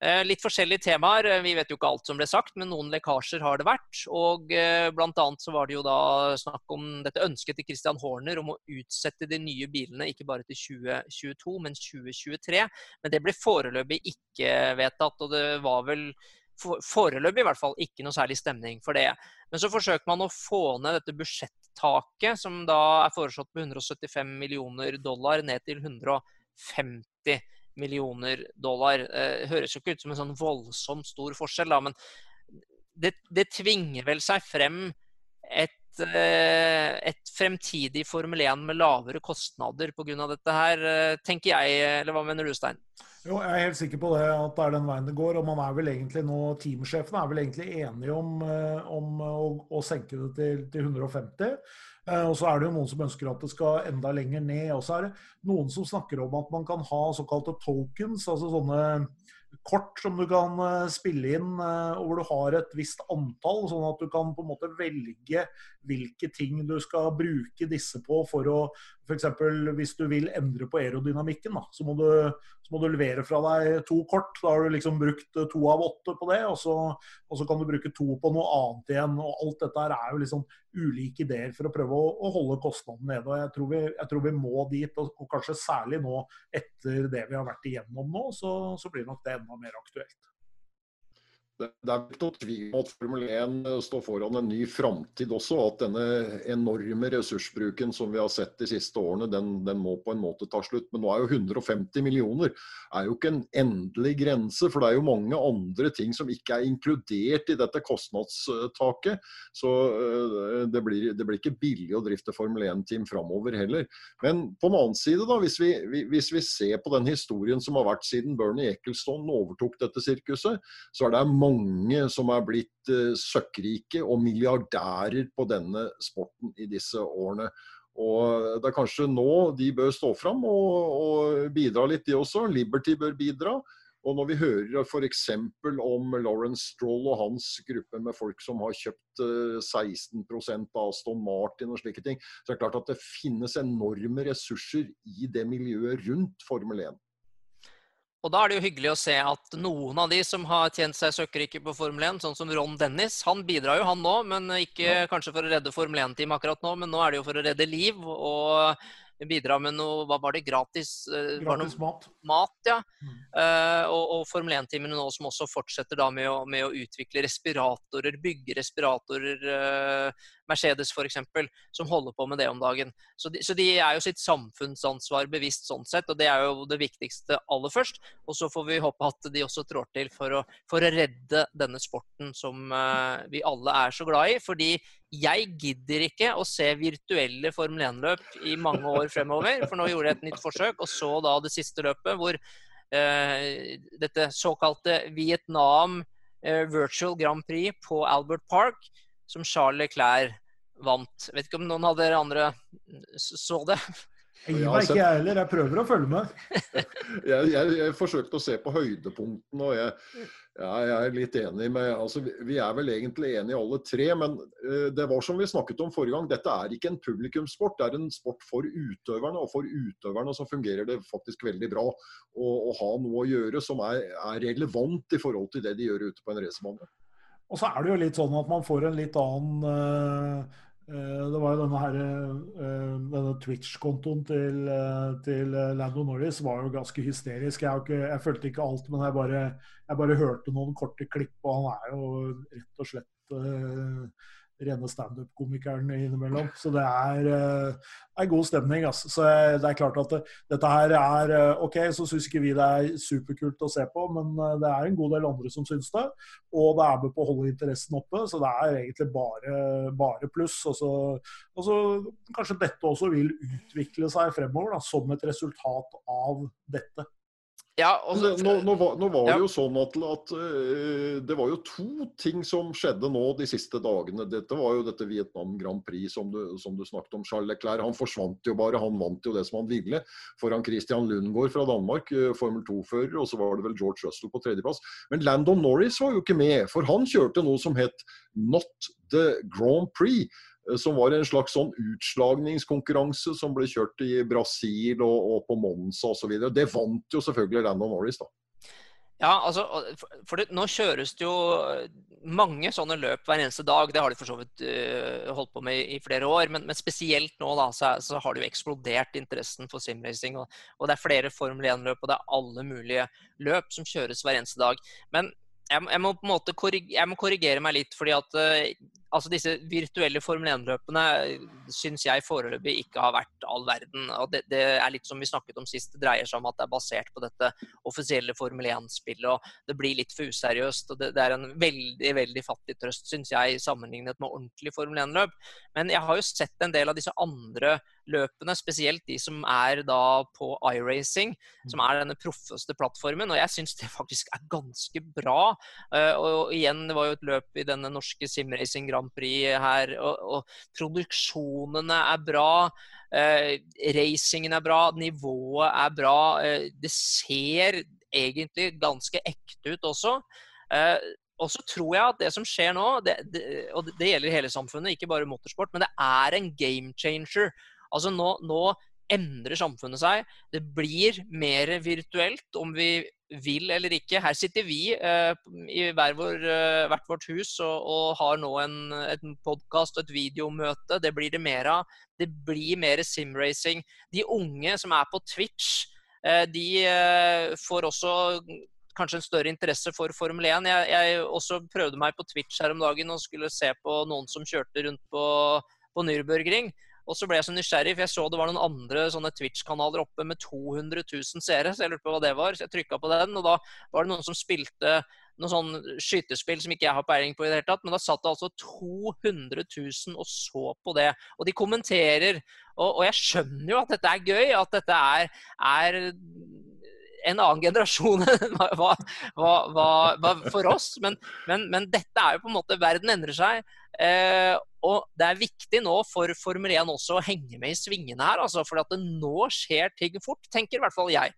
S1: Eh, litt forskjellige temaer. Eh, vi vet jo ikke alt som ble sagt, men noen lekkasjer har det vært. Og blant annet så var det jo da snakk om dette ønsket til Christian Horner om å utsette de nye bilene ikke bare til 2022, men 2023. Men det ble foreløpig ikke vedtatt, og det var vel foreløpig i hvert fall ikke noe særlig stemning for det. Men så forsøker man å få ned dette budsjettaket, som da er foreslått på 175 millioner dollar, ned til 150 millioner dollar. Eh, høres jo ikke ut som en sånn voldsomt stor forskjell, da, men det, det tvinger vel seg frem et, et fremtidig Formel 1 med lavere kostnader pga. dette her, eh, tenker jeg. Eller hva mener du, Stein?
S4: Jo, Jeg er helt sikker på det, at det er den veien det går. og man er vel egentlig nå, Teamsjefene er vel egentlig enige om, om å, å, senke det til, til 150. Eh, og så er det jo noen som ønsker at det skal enda lenger ned. Og så er det noen som snakker om at man kan ha såkalte tokens, altså sånne kort som du kan eh, spille inn, eh, og hvor du har et visst antall, sånn at du kan på en måte velge hvilke ting du skal bruke disse på for å F.eks. hvis du vil endre på aerodynamikken, da, så, må du, så, må du, levere fra deg to kort. Da har du liksom brukt to av åtte på det, og så, og så kan du bruke to på noe annet igjen. og Alt dette er jo liksom ulike ideer for å prøve å, å holde kostnadene nede. og jeg tror, vi, jeg tror, vi, må dit, og, kanskje særlig nå etter det vi har vært igjennom nå, så, så blir nok det enda mer aktuelt.
S3: Det er ikke noe tvil om at Formel 1 eh, står foran en ny framtid også. At denne enorme ressursbruken som vi har sett de siste årene, den, den, må på en måte ta slutt. Men nå er jo 150 millioner er jo ikke en endelig grense. For det er jo mange andre ting som ikke er inkludert i dette kostnadstaket. Så eh, det blir, det blir ikke billig å drifte Formel 1-team framover heller. Men på den annen side, da, hvis vi, hvis vi ser på den historien som har vært siden Bernie Ecclestone overtok dette sirkuset, så er det mange mange som er blitt uh, søkkrike og milliardærer på denne sporten i disse årene. Og Det er kanskje nå de bør stå fram og, og bidra litt, de også. Liberty bør bidra. Og når vi hører f.eks. om Lawrence Stroll og hans gruppe med folk som har kjøpt 16 eh, av Aston Martin og slike ting, så er det klart at det finnes enorme ressurser i det miljøet rundt Formel 1.
S1: Og da er det jo hyggelig å se at noen av de som har tjent seg søkkrike på Formel 1, sånn som Ron Dennis, han bidrar jo han nå, men ikke ja. kanskje for å redde Formel 1-team akkurat nå, men nå er det jo for å redde liv. og bidra med noe Hva var det? Gratis,
S4: uh, Gratis var mat.
S1: mat. ja. Mm. Uh, og, og Formel 1-timene nå som også fortsetter da med å, med å utvikle respiratorer, bygge respiratorer. Uh, Mercedes f.eks., som holder på med det om dagen. Så de, så de, er jo sitt samfunnsansvar bevisst sånn sett, og det er jo det viktigste aller først. Og så får vi håpe at de også trår til for å, for å redde denne sporten som vi alle er så glad i. fordi jeg gidder ikke å se virtuelle Formel 1-løp i mange år fremover. For nå gjorde jeg et nytt forsøk, og så da det siste løpet hvor uh, dette såkalte Vietnam uh, Virtual Grand Prix på Albert Park, som Charles Leclerc vant. Vet ikke om noen av dere andre så det?
S4: Jeg gir meg ikke, jeg heller. Jeg prøver å følge med.
S3: jeg, jeg, jeg, forsøkte å se på høydepunktene, og jeg, jeg, er litt enig med altså, Vi er vel egentlig enige alle tre, men uh, det var som vi snakket om forrige gang. Dette er ikke en publikumssport, det er en sport for utøverne. Og for utøverne så fungerer det faktisk veldig bra å, å ha noe å gjøre som er, er, relevant i forhold til det de gjør ute på en racerbane.
S4: Og så er det jo litt sånn at man får en litt annen uh det var jo denne, eh, denne Twitch-kontoen til, eh, til, Lando Norris var jo ganske hysterisk. Jeg, ikke, jeg følte ikke alt, men jeg bare, jeg bare, hørte noen korte klipp. Og han er jo rett og slett rene standup-komikeren innimellom. Så det er, uh, er god stemning. Altså. Så det er klart at det, dette her er uh, OK, så syns ikke vi det er superkult å se på, men det er en god del andre som syns det. Og det er med på å holde interessen oppe, så det er egentlig bare, bare pluss. Og så, og så kanskje dette også vil utvikle seg fremover da, som et resultat av dette.
S3: Ja, også, nå, nå, var, nå, var, det jo sånn at, at uh, det var jo to ting som skjedde nå de siste dagene. Dette var jo dette Vietnam Grand Prix som du, som du snakket om. Charles Leclerc han forsvant jo bare. Han vant jo det som han ville foran Christian Lundgaard fra Danmark, uh, Formel 2-fører. Og så var det vel George Russell på tredjeplass. Men Landon Norris var jo ikke med, for han kjørte noe som het Not the Grand Prix. Eh, som var en slags sånn utslagningskonkurranse som ble kjørt i Brasil og, og på Monza osv. Det vant jo selvfølgelig Landon Norris, da.
S1: Ja, altså, for det, Nå kjøres det jo eh, mange sånne løp hver eneste dag. Det har de for så vidt uh, holdt på med i, i flere år. Men, men, spesielt nå da, så, så, har det jo eksplodert interessen for simracing. Og, og det er flere Formel 1-løp, og det er alle mulige løp som kjøres hver eneste dag. Men jeg, må på en måte korrigere, jeg må korrigere meg litt, fordi at uh, altså disse virtuelle Formel 1-løpene syns jeg foreløpig ikke har vært all verden. og det, det, er litt som vi snakket om sist, det dreier seg om at det er basert på dette offisielle Formel 1-spillet. og Det blir litt for useriøst. og Det, det er en veldig veldig fattig trøst, syns jeg, sammenlignet med ordentlig Formel 1-løp. Men jeg har jo sett en del av disse andre løpene, spesielt de som er da på iRacing, som er denne proffeste plattformen. Og jeg syns det faktisk er ganske bra. Uh, og igjen, det var jo et løp i denne norske simracing Grand Prix her, og, og produksjonene er bra. Uh, racingen er bra, nivået er bra. Uh, det ser egentlig ganske ekte ut også. Og så tror jeg at det som skjer nå, det, det, og det gjelder hele samfunnet, ikke bare motorsport, men det er en game changer. Altså nå, nå endrer samfunnet seg. Det blir mer virtuelt om vi vil eller ikke. Her sitter vi eh, i hver vår, eh, hvert vårt hus og, og har nå en, en podkast og et videomøte. Det blir det mer av. Det blir mer simracing. De unge som er på Twitch, eh, de eh, får også kanskje en større interesse for Formel 1. Jeg, jeg, også prøvde meg på Twitch her om dagen og skulle se på noen som kjørte rundt på, på Nürburgring. Og så ble jeg så nysgjerrig, for jeg så det var noen andre sånne Twitch-kanaler oppe med 200 000 seere, så jeg lurte på hva det var. Så jeg trykka på den, og da var det noen som spilte noe sånn skytespill som ikke jeg har peiling på i det hele tatt. Men da satt det altså 200 000 og så på det. Og de kommenterer. Og, og jeg skjønner jo at dette er gøy, at dette er, er en annen generasjon hva, hva, hva, for oss. Men, men, men, dette er jo på en måte Verden endrer seg. Eh, og det er viktig nå for Formel 1 også å henge med i svingene her. Altså, for at det nå skjer ting fort, tenker i hvert fall jeg.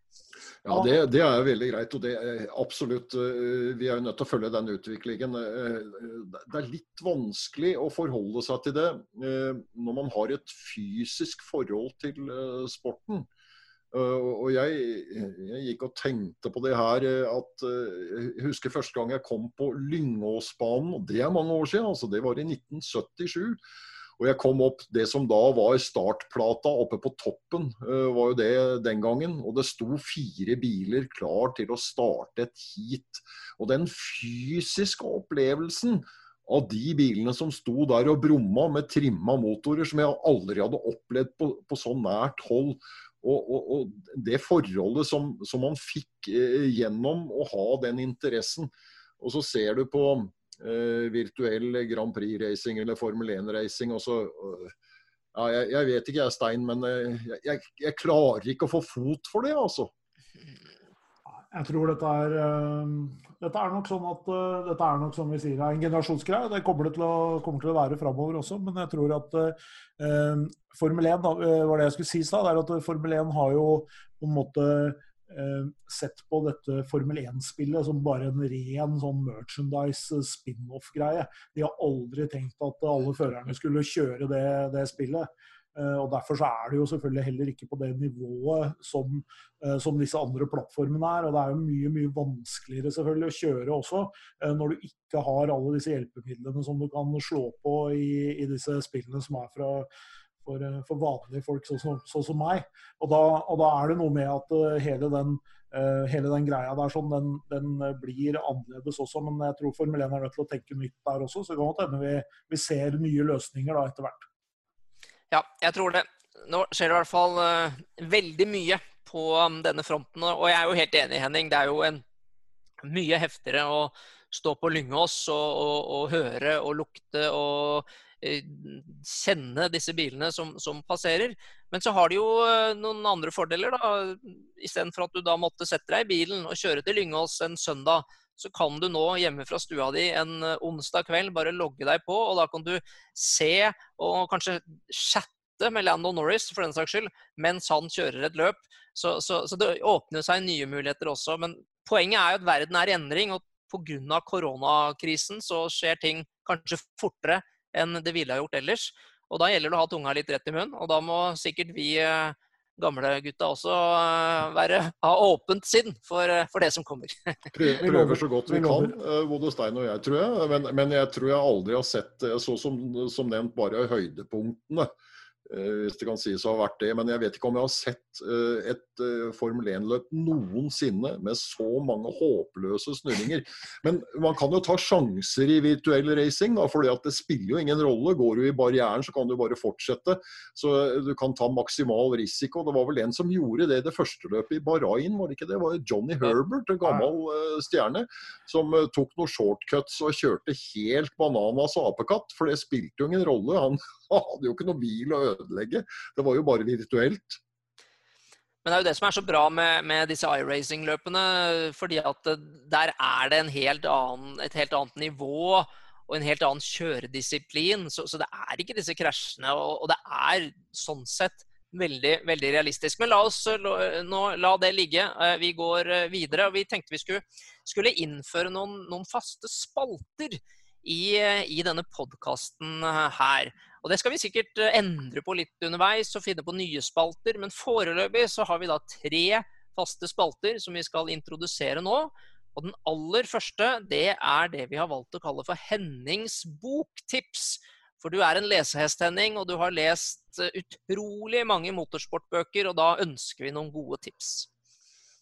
S3: Ja, det, det, er veldig greit. og det er absolutt, eh, Vi er jo nødt til å følge den utviklingen. Eh, det er litt vanskelig å forholde seg til det eh, når man har et fysisk forhold til sporten. Uh, og jeg, jeg, gikk og tenkte på det her eh, at uh, Jeg husker første gang jeg kom på Lyngåsbanen, og det er mange år siden. altså Det var i 1977. Og jeg kom opp det som da var startplata oppe på toppen, var jo det den gangen. Og det sto fire biler klar til å starte et heat. Og den fysiske opplevelsen av de bilene som sto der og brumma med trimma motorer, som jeg aldri hadde opplevd på, på så nært hold. Og, og, og det forholdet som, som man fikk eh, gjennom å ha den interessen. Og så ser du på eh, virtuell Grand Prix-racing eller Formel 1-racing. og så uh, ja, jeg, jeg, vet ikke jeg, Stein, men uh, jeg, jeg, klarer ikke å få fot for det, altså.
S4: Jeg tror dette er, uh, dette er nok sånn at uh, dette er nok som vi sier, en generasjonsgreie. Det kommer det til å, kommer til å være framover også. Men jeg tror at uh, Formel 1 da, var det jeg skulle si da, det Formel 1 har jo på en måte sett på dette Formel 1-spillet som bare en ren sånn merchandise spin-off-greie. De har aldri tenkt at alle førerne skulle kjøre det, det spillet. Eh, og Derfor så er det jo selvfølgelig heller ikke på det nivået som, eh, som, disse andre plattformene er. og Det er jo mye mye vanskeligere selvfølgelig å kjøre også, eh, når du ikke har alle disse hjelpemidlene som du kan slå på i, i disse spillene som er fra, for, for vanlige folk sånn som, så, som meg. Og da, og da, er det noe med at hele den, hele den greia der sånn, den, den, blir annerledes også. Men jeg tror Formel 1 er nødt til å tenke nytt der også. Så det kan hende vi, vi ser nye løsninger da etter hvert.
S1: Ja, jeg tror det. Nå skjer det i hvert fall uh, veldig mye på um, denne fronten. Og jeg er jo helt enig, Henning. Det er jo en, mye heftigere å stå på Lyngås og, og, og, høre og lukte og uh, kjenne disse bilene som, som, passerer. Men så har de jo uh, noen andre fordeler. da. Istedenfor at du da måtte sette deg i bilen og kjøre til Lyngås en søndag, så kan du nå hjemme fra stua di en eh, onsdag kveld bare logge deg på, og da kan du se og kanskje chatte med Landon Norris for den saks skyld, mens han kjører et løp. Så, så, så det åpner seg nye muligheter også. Men poenget er jo at verden er i endring, og pga. koronakrisen så skjer ting kanskje fortere enn det ville ha gjort ellers. Og da gjelder det å ha tunga litt rett i munnen, og da må sikkert vi eh, gamle gutta også eh, være, ha åpent sinn for, eh, for, det som kommer.
S3: Prøver så godt vi kan, eh, både Stein og jeg, tror jeg. Men, men jeg tror jeg aldri har sett så som, som nevnt bare høydepunktene. Eh, hvis det kan sies å ha vært det. Men jeg vet ikke om jeg har sett eh, et eh, Formel 1-løp noensinne med så mange håpløse snurringer. Men man kan jo ta sjanser i virtuell racing, da, for det spiller jo ingen rolle. Går du i barrieren, så kan du bare fortsette. Så du kan ta maksimal risiko. Det var vel en som gjorde det i det første løpet i Bahrain, var det ikke det? Det var Johnny Herbert, en gammel stjerne, som tok noen shortcuts og kjørte helt bananas apekatt. For det spilte jo ingen rolle. Han hadde jo ikke noe bil å ødelegge. Det var jo bare virtuelt.
S1: Men det er jo det som er så bra med, med disse iRacing-løpene. fordi at der er det helt annen, et helt annet nivå og en helt annen kjøredisiplin. Så, så det er ikke disse krasjene. Og, og, det er sånn sett veldig, veldig realistisk. Men la oss nå la det ligge. Eh, vi går eh, videre. og Vi tenkte vi skulle, skulle innføre noen, noen faste spalter i, i denne podkasten her. Og Det skal vi sikkert eh, endre på litt underveis og finne på nye spalter. Men foreløpig så har vi da tre faste spalter som vi skal introdusere nå. Og den aller første det er det vi har valgt å kalle for Hennings boktips. For du er en lesehest, Henning, og du har lest eh, utrolig mange motorsportbøker. Og da ønsker vi noen gode tips.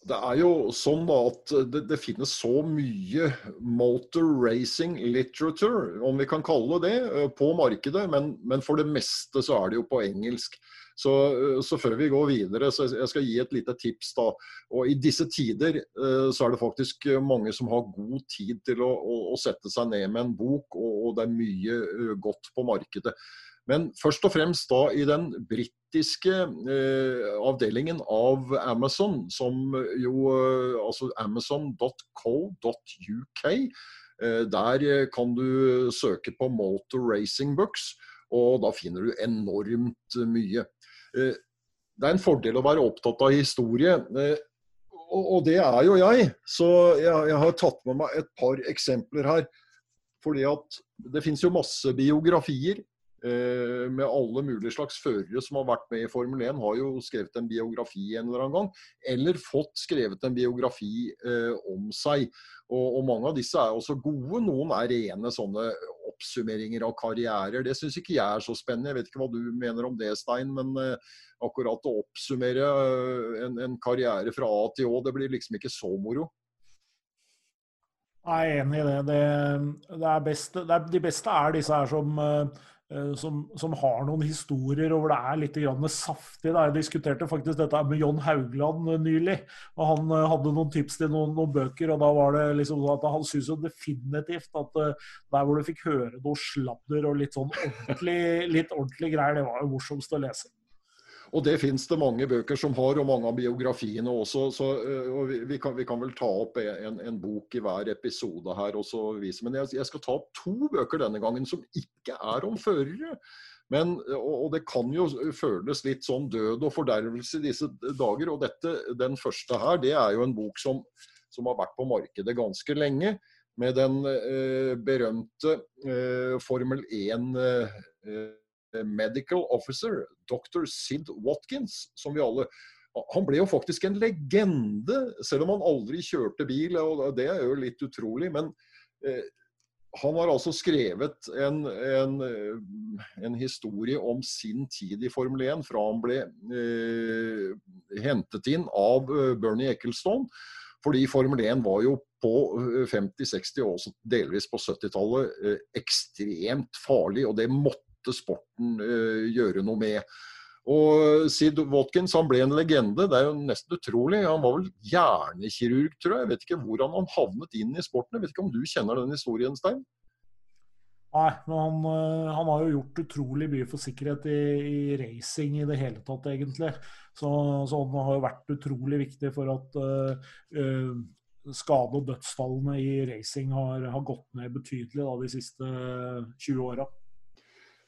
S3: Det er jo sånn da at det, det, finnes så mye motor racing literature, om vi kan kalle det eh, på markedet. Men, men for det meste så er det jo på engelsk. Så, eh, så, før vi går videre, så jeg skal gi et lite tips. da. Og I disse tider eh, så er det faktisk mange som har god tid til å, å, å sette seg ned med en bok, og, og det er mye godt på markedet. Men først og fremst da i den britiske eh, avdelingen av Amazon, som jo eh, Altså amazon.co.uk. Eh, der kan du søke på motor racing books, og da finner du enormt mye. Eh, det er en fordel å være opptatt av historie. Eh, og det er jo jeg. Så jeg, jeg har tatt med meg et par eksempler her. Fordi at det finnes jo masse biografier med alle mulige slags førere som har vært med i Formel 1, har jo skrevet en biografi en eller annen gang. Eller fått skrevet en biografi eh, om seg. Og, og, mange av disse er også gode. Noen er rene sånne oppsummeringer av karrierer. Det syns ikke jeg er så spennende. Jeg vet ikke hva du mener om det, Stein. Men eh, akkurat å oppsummere eh, en, en, karriere fra A til Å, det blir liksom ikke så moro.
S4: Jeg er enig i det. det, det, er best, det er, de beste er disse her som Eh, som, som, har noen historier og hvor det er litt saftig. Da. Jeg diskuterte faktisk dette med John Haugland eh, nylig. og Han eh, hadde noen tips til noen, noen bøker. og da var det liksom sånn at Han syntes jo definitivt at der hvor du fikk høre noe sladder og litt sånn ordentlig, litt ordentlig greier, det var jo morsomst å lese.
S3: Og det fins det mange bøker som har, og mange av biografiene også. Så, og vi, kan, vi, kan, vel ta opp en, en, bok i hver episode her og så vise. Men jeg, jeg, skal ta opp to bøker denne gangen som ikke er om førere. Men, og, det kan jo føles litt sånn død og fordervelse i disse dager. Og dette, den første her, det er jo en bok som, som har vært på markedet ganske lenge. Med den eh, berømte eh, Formel 1 eh, medical officer, dr. Sid Watkins, som vi alle han ble jo faktisk en legende, selv om han aldri kjørte bil. og Det er jo litt utrolig. Men eh, han har altså skrevet en, en, en, historie om sin tid i Formel 1 fra han ble eh, hentet inn av eh, Bernie Ecclestone. Fordi Formel 1 var jo på 50-, 60- og delvis på 70-tallet eh, ekstremt farlig. Og det måtte måtte sporten uh, gjøre noe med. Og Sid Watkins han ble en legende. Det er jo nesten utrolig. Han var vel hjernekirurg, tror jeg. Jeg vet ikke hvordan han havnet inn i sporten. Jeg vet ikke om du kjenner den historien, Stein?
S4: Nei, men han, eh, han, har jo gjort utrolig mye for sikkerhet i, i racing i det hele tatt, egentlig. Så, så, han har jo vært utrolig viktig for at uh, skade- og dødsfallene i racing har, har gått ned betydelig da, de siste 20 åra.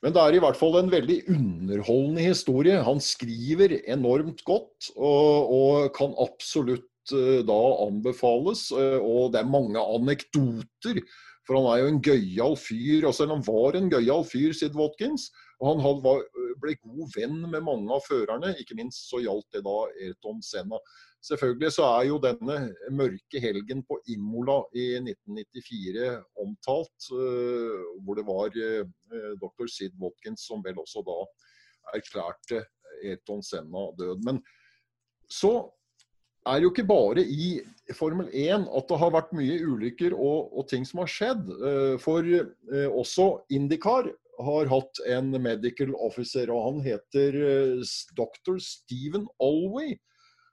S3: Men det er i hvert fall en veldig underholdende historie. Han skriver enormt godt og, og kan absolutt uh, da anbefales. Uh, og det er mange anekdoter. For han er jo en gøyal fyr. Og selv om han var en gøyal fyr, Sid Watkins, og han hadde, var, ble god venn med mange av førerne, ikke minst så gjaldt det da Ayrton Senna. Selvfølgelig så er jo denne mørke helgen på Imola i 1994 omtalt, uh, hvor det var uh, dr. Sid Watkins som vel også da erklærte Ayrton Senna død. Men så er jo ikke bare i Formel 1 at det har vært mye ulykker og, og ting som har skjedd. Uh, for også Indikar har hatt en medical officer, og han heter dr. Stephen Alway.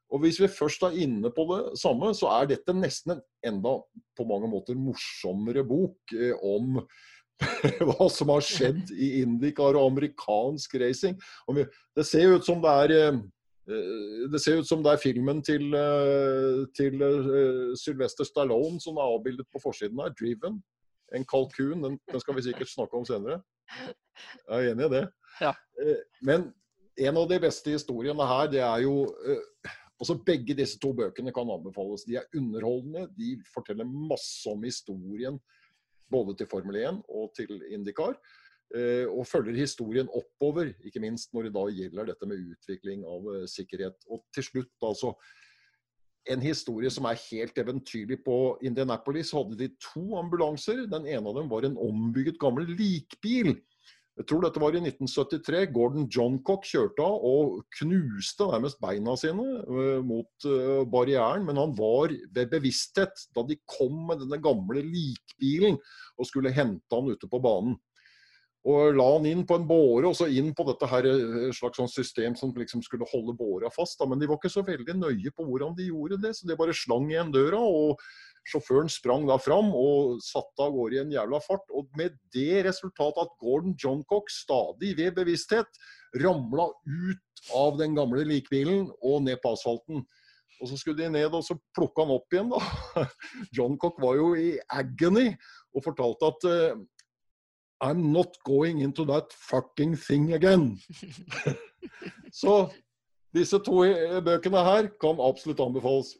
S3: Og Hvis vi først er inne på det samme, så er dette nesten en enda på mange måter morsommere bok eh, om hva som har skjedd i Indicar og amerikansk racing. Det ser ut som det er eh, det ser ut som det er filmen til, eh, til Sylvester Stallone som er avbildet på forsiden her. 'Driven'. En kalkun. Den, den, skal vi sikkert snakke om senere. Jeg er enig i det.
S1: Ja.
S3: Men en av de beste historiene her, det er jo Altså Begge disse to bøkene kan anbefales. De er underholdende. De forteller masse om historien både til Formel 1 og til Indycar. Eh, og følger historien oppover, ikke minst når det da gjelder dette med utvikling av uh, sikkerhet. Og til slutt altså en historie som er helt eventyrlig. På Indianapolis hadde de to ambulanser. Den ene av dem var en ombygget gammel likbil jeg tror dette var i 1973. Gordon Johncock kjørte av og knuste nærmest beina sine uh, mot uh, barrieren. Men han var ved bevissthet da de kom med denne gamle likbilen og skulle hente han ute på banen. Og la han inn på en båre og så inn på dette her, eh, slags sånn system som liksom skulle holde båra fast. Da. Men de var ikke så veldig nøye på hvordan de gjorde det, så de bare slang igjen døra. og Sjåføren sprang da fram og satte av gårde i en jævla fart. Og med det resultatet at Gordon Johncock stadig ved bevissthet ramla ut av den gamle likbilen og ned på asfalten. Og så skulle de ned og så plukka han opp igjen, da. Johncock var jo i agony og fortalte at uh, I'm not going into that fucking thing again. så disse to bøkene her kan absolutt anbefales.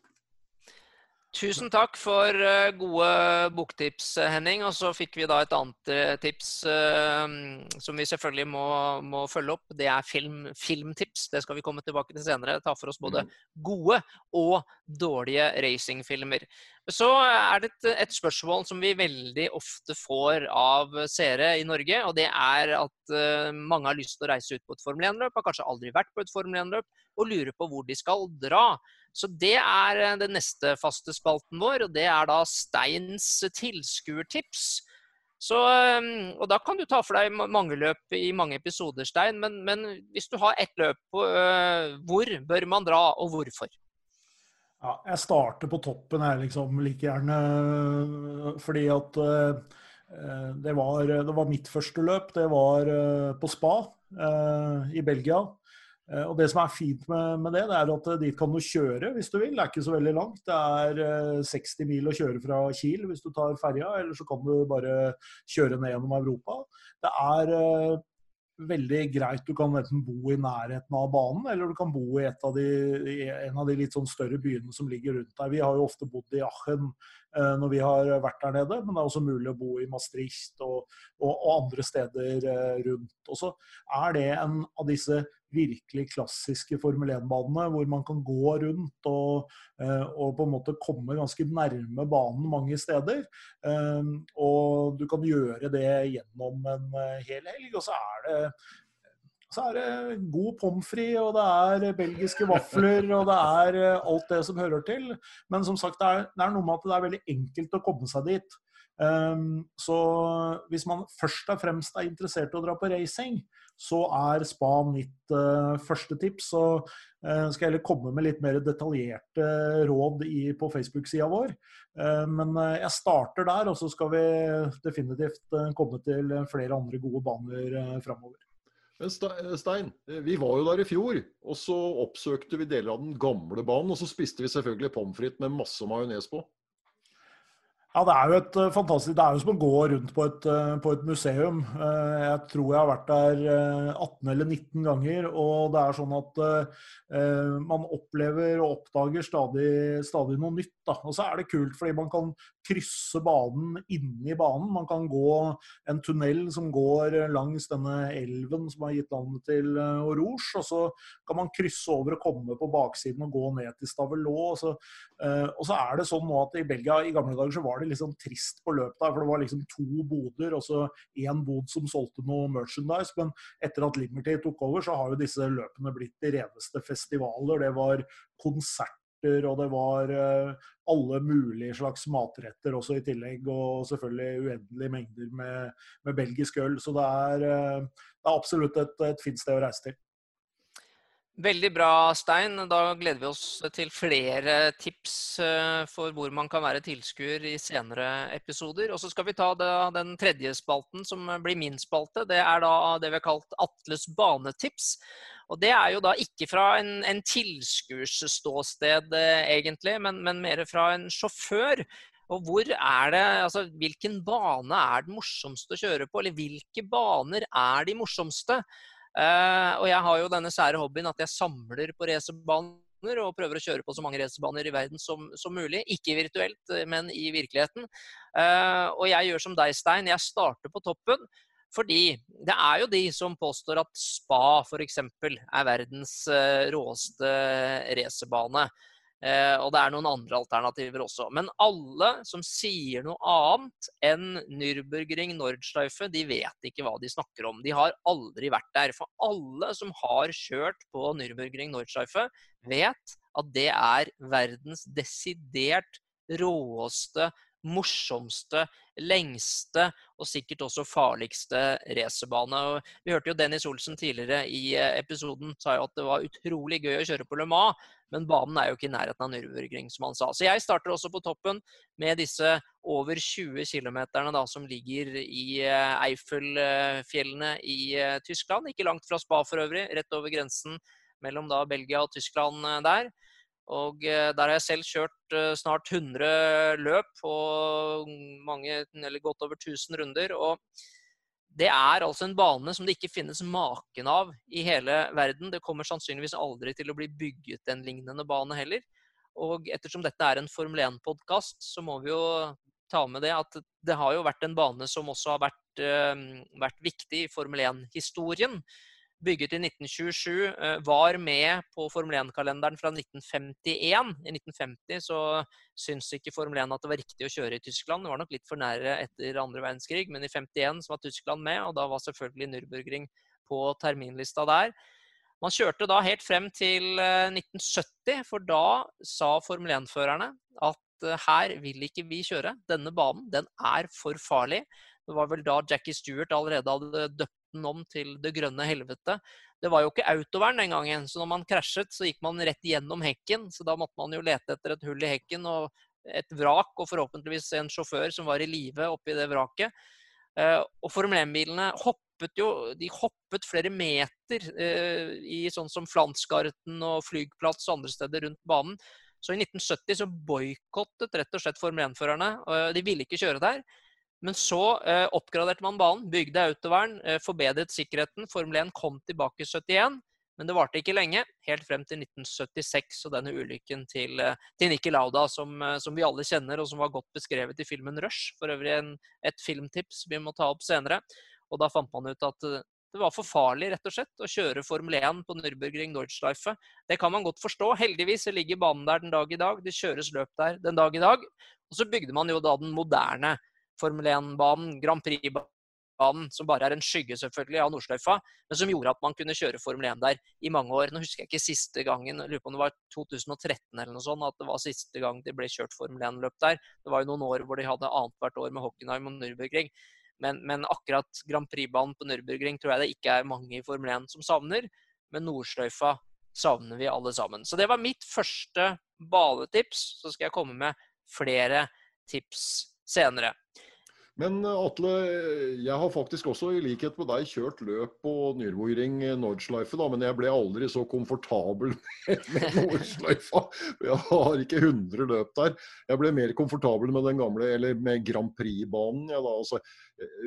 S1: Tusen takk for uh, gode boktips, Henning. Og så fikk vi da et annet uh, tips som vi selvfølgelig må, må, følge opp. Det er film, filmtips. Det skal vi komme tilbake til senere. Ta for oss både mm. gode og dårlige racingfilmer. Så er det et, et, spørsmål som vi veldig ofte får av seere i Norge. Og det er at mange har lyst til å reise ut på et Formel 1-løp, har kanskje aldri vært på et Formel 1-løp, og lurer på hvor de skal dra. Så det er eh, den neste faste spalten vår, og det er da Steins tilskuertips. Så, eh, og da kan du ta for deg mange løp i mange episoder, Stein. Men, men hvis du har ett løp, uh, hvor bør man dra, og hvorfor?
S4: Ja, jeg starter på toppen her, liksom, like gjerne. Fordi at det, var, det, var, mitt første løp. Det var på Spa i Belgia. Eh, og Det som er fint med, med, det, det er at dit kan du kjøre hvis du vil. Det er ikke så veldig langt. Det er 60 mil å kjøre fra Kiel hvis du tar ferja, eller så kan du bare kjøre ned gjennom Europa. Det er veldig greit. Du kan enten bo i nærheten av banen, eller du kan bo i, av de, i en av de litt sånn større byene som ligger rundt der. Vi har jo ofte bodd i Aachen eh, når vi har vært der nede, men det er også mulig å bo i Maastricht og, og, og andre steder eh, rundt. Og så er det en av disse virkelig klassiske Formel 1-banene, hvor man kan gå rundt og, eh, og, på en måte komme ganske nærme banen mange steder. Eh, og du kan gjøre det gjennom en eh, hel helg. Og så er det så er det god pommes frites, og det er belgiske vafler, og det er alt det som hører til. Men som sagt, det er, det er noe med at det er veldig enkelt å komme seg dit. Um, så hvis man først og fremst er interessert i å dra på racing, så er spa mitt uh, første tips. Så uh, skal jeg heller komme med litt mer detaljerte råd på Facebook-sida vår. Uh, men jeg starter der, og så skal vi definitivt komme til flere andre gode baner framover.
S3: Stein, vi var jo der i fjor, og så oppsøkte vi deler av den gamle banen. Og så spiste vi selvfølgelig pommes frites med masse majones på.
S4: Ja, det er jo et eh, fantastisk Det er jo som å gå rundt på et, eh, på et, museum. Eh, jeg tror jeg har vært der 18 eller 19 ganger, og det er sånn at man opplever og oppdager stadig, stadig noe nytt. Da. Og så er det kult fordi man kan krysse banen inni banen. Man kan gå en tunnel som går langs denne elven som har gitt navnet til Rouge, og så kan man krysse over og komme på baksiden og gå ned til Stavelot. Og så, og så er det sånn nå at i Belgia i gamle dager så var det litt sånn trist på løpet der, for det var liksom to boder og så én bod som solgte noe merchandise. Men etter at Liberty tok over, så har jo disse løpene blitt de reneste festivaler. Det var konserter, og det var uh, alle mulige slags matretter også i tillegg. Og selvfølgelig uendelige mengder med, med belgisk øl. Så det er, uh, det er absolutt et, et fint sted å reise til.
S1: Veldig bra, Stein. Da gleder vi oss til flere tips eh, for hvor man kan være tilskuer i senere episoder. Og så skal vi ta den tredje spalten, som blir min spalte. Det er da det vi har kalt Atles banetips. Og det er jo da ikke fra en, en tilskuerståsted, eh, egentlig, men, men mer fra en sjåfør. Og hvor er det, altså Hvilken bane er den morsomste å kjøre på? Eller hvilke baner er de morsomste? Uh, og jeg har jo denne sære hobbyen at jeg samler på racerbaner og prøver å kjøre på så mange racerbaner i verden som, som, mulig. Ikke virtuelt, eh, men i virkeligheten. Uh, og jeg gjør som deg, Stein. Jeg starter på toppen. Fordi det er jo de som påstår at spa f.eks. er verdens uh, råeste racerbane. Eh, og det er noen andre alternativer også. Men alle som sier noe annet enn Nürburgring Nordschleife, de vet ikke hva de snakker om. De har aldri vært der. For alle som har kjørt på Nürburgring Nordschleife, vet at det er verdens desidert råeste, morsomste, lengste og sikkert også farligste racerbane. Vi hørte jo Dennis Olsen tidligere i eh, episoden sa jo at det var utrolig gøy å kjøre på Le Mans, men banen er jo ikke i nærheten av Nürburgring, som han sa. Så jeg starter også på toppen med disse over 20 km som ligger i Eiffelfjellene Eifelfjellene i eh, Tyskland. Ikke langt fra Spa for øvrig, rett over grensen mellom da Belgia og Tyskland eh, der. Og der har jeg selv kjørt snart 100 løp og mange, eller godt over 1000 runder. og det er altså en bane som det ikke finnes maken av i hele verden. Det kommer sannsynligvis aldri til å bli bygget en lignende bane heller. Og ettersom dette er en Formel 1-podkast, så må vi jo ta med det at det har jo vært en bane som også har vært, uh, vært viktig i Formel 1-historien bygget i 1927, eh, var med på Formel 1-kalenderen fra 1951. I 1950 så syntes ikke Formel 1 at det var riktig å kjøre i Tyskland. Det var nok litt for nære etter andre verdenskrig, men i 51 så var Tyskland med, og da var selvfølgelig Nürburgring på terminlista der. Man kjørte da helt frem til 1970, eh, for da sa Formel 1-førerne at eh, her vil ikke vi kjøre. Denne banen, den er for farlig. Det var vel da Jackie Stewart allerede hadde døpt den om til det grønne helvete. Det var jo ikke autovern den gangen, så når man krasjet, så gikk man rett gjennom hekken. Så da måtte man jo lete etter et hull i hekken og et vrak, og forhåpentligvis en sjåfør som var i live oppi det vraket. Eh, og Formel 1-bilene hoppet jo de hoppet flere meter eh, i sånn som Flansgarten og flygplass og andre steder rundt banen. Så i 1970 så boikottet rett og slett Formel 1-førerne. De ville ikke kjøre der. Men så eh, oppgraderte man banen, bygde autovern, eh, forbedret sikkerheten. Formel 1 kom tilbake i 71. Men det varte ikke lenge, helt frem til 1976 og denne ulykken til, eh, til Niki Lauda, som, eh, som, vi alle kjenner, og som var godt beskrevet i filmen 'Rush'. For øvrig en, et filmtips vi må ta opp senere. Og da fant man ut at eh, det var for farlig rett og slett, å kjøre Formel 1 på Nürburgring Deutschleife. Det kan man godt forstå. Heldigvis ligger banen der den dag i dag. Det kjøres løp der den dag i dag. Og så bygde man jo da den moderne Formel 1-banen, Grand Prix-banen som bare er en skygge selvfølgelig av Nordsløyfa, men som gjorde at man kunne kjøre Formel 1 der i mange år. Nå husker jeg ikke siste gangen, jeg lurer på om det var 2013 eller noe sånt, at det var siste gang det ble kjørt Formel 1-løp der. Det var jo noen år hvor de hadde annethvert år med Hockenheim og Nürburgring. Men, men, akkurat Grand Prix-banen på Nürburgring tror jeg det ikke er mange i Formel 1 som savner. Men Nordsløyfa savner vi alle sammen. Så det var mitt første banetips. Så skal jeg komme med flere tips senere.
S3: Men eh, Atle, jeg har faktisk også i likhet med deg kjørt løp på Nürburgring eh, Nordschleife, da, men jeg ble aldri så komfortabel med Nordschleifa. Jeg har ikke 100 løp der. Jeg ble mer komfortabel med den gamle, eller med Grand Prix-banen. Ja, altså,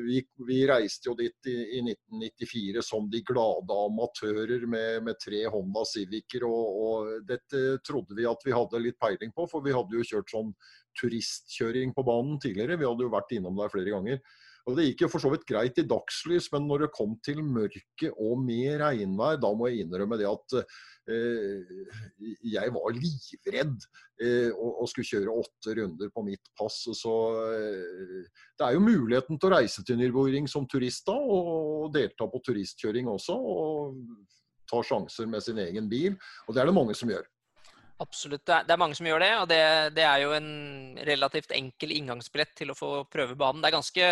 S3: vi, vi, reiste jo dit i, i, 1994 som de glade amatører med, med tre Honda Civicer, og, og dette trodde vi at vi hadde litt peiling på, for vi hadde jo kjørt sånn turistkjøring på banen tidligere. Vi hadde jo vært innom der flere ganger. Og Det gikk jo for så vidt greit i dagslys, men når det kom til mørke og med regnvær, da må jeg innrømme det at eh, jeg var livredd eh, og, og, skulle kjøre åtte runder på mitt pass. Så eh, det er jo muligheten til å reise til Nürburgring som turist da, og delta på turistkjøring også. Og ta sjanser med sin egen bil. Og det er det mange som gjør.
S1: Absolutt. Det er mange som gjør det, og det, det, er jo en relativt enkel inngangsbillett til å få prøve banen. Det er ganske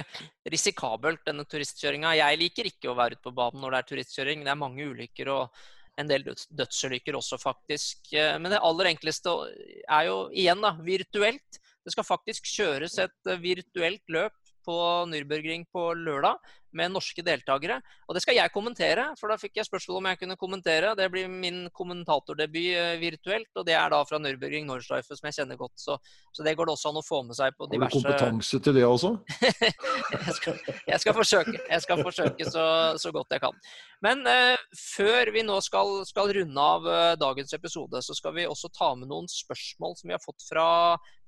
S1: risikabelt, denne turistkjøringa. Jeg liker ikke å være ute på banen når det er turistkjøring. Det er mange ulykker og en del dødsulykker også, faktisk. Men det aller enkleste er jo igjen da, virtuelt. Det skal faktisk kjøres et virtuelt løp på Nürburgring på lørdag med norske deltakere. Og det skal jeg kommentere, for da fikk jeg spørsmål om jeg kunne kommentere. Det blir min kommentatordebut eh, virtuelt, og det er da fra Nürburgring Nordstreife, som jeg kjenner godt. Så, så, det går det også an å få med seg på diverse
S3: Har du kompetanse til det også?
S1: jeg, skal, jeg, skal, forsøke. Jeg skal forsøke så, så godt jeg kan. Men eh, før vi nå skal, skal runde av eh, dagens episode, så skal vi også ta med noen spørsmål som vi har fått fra,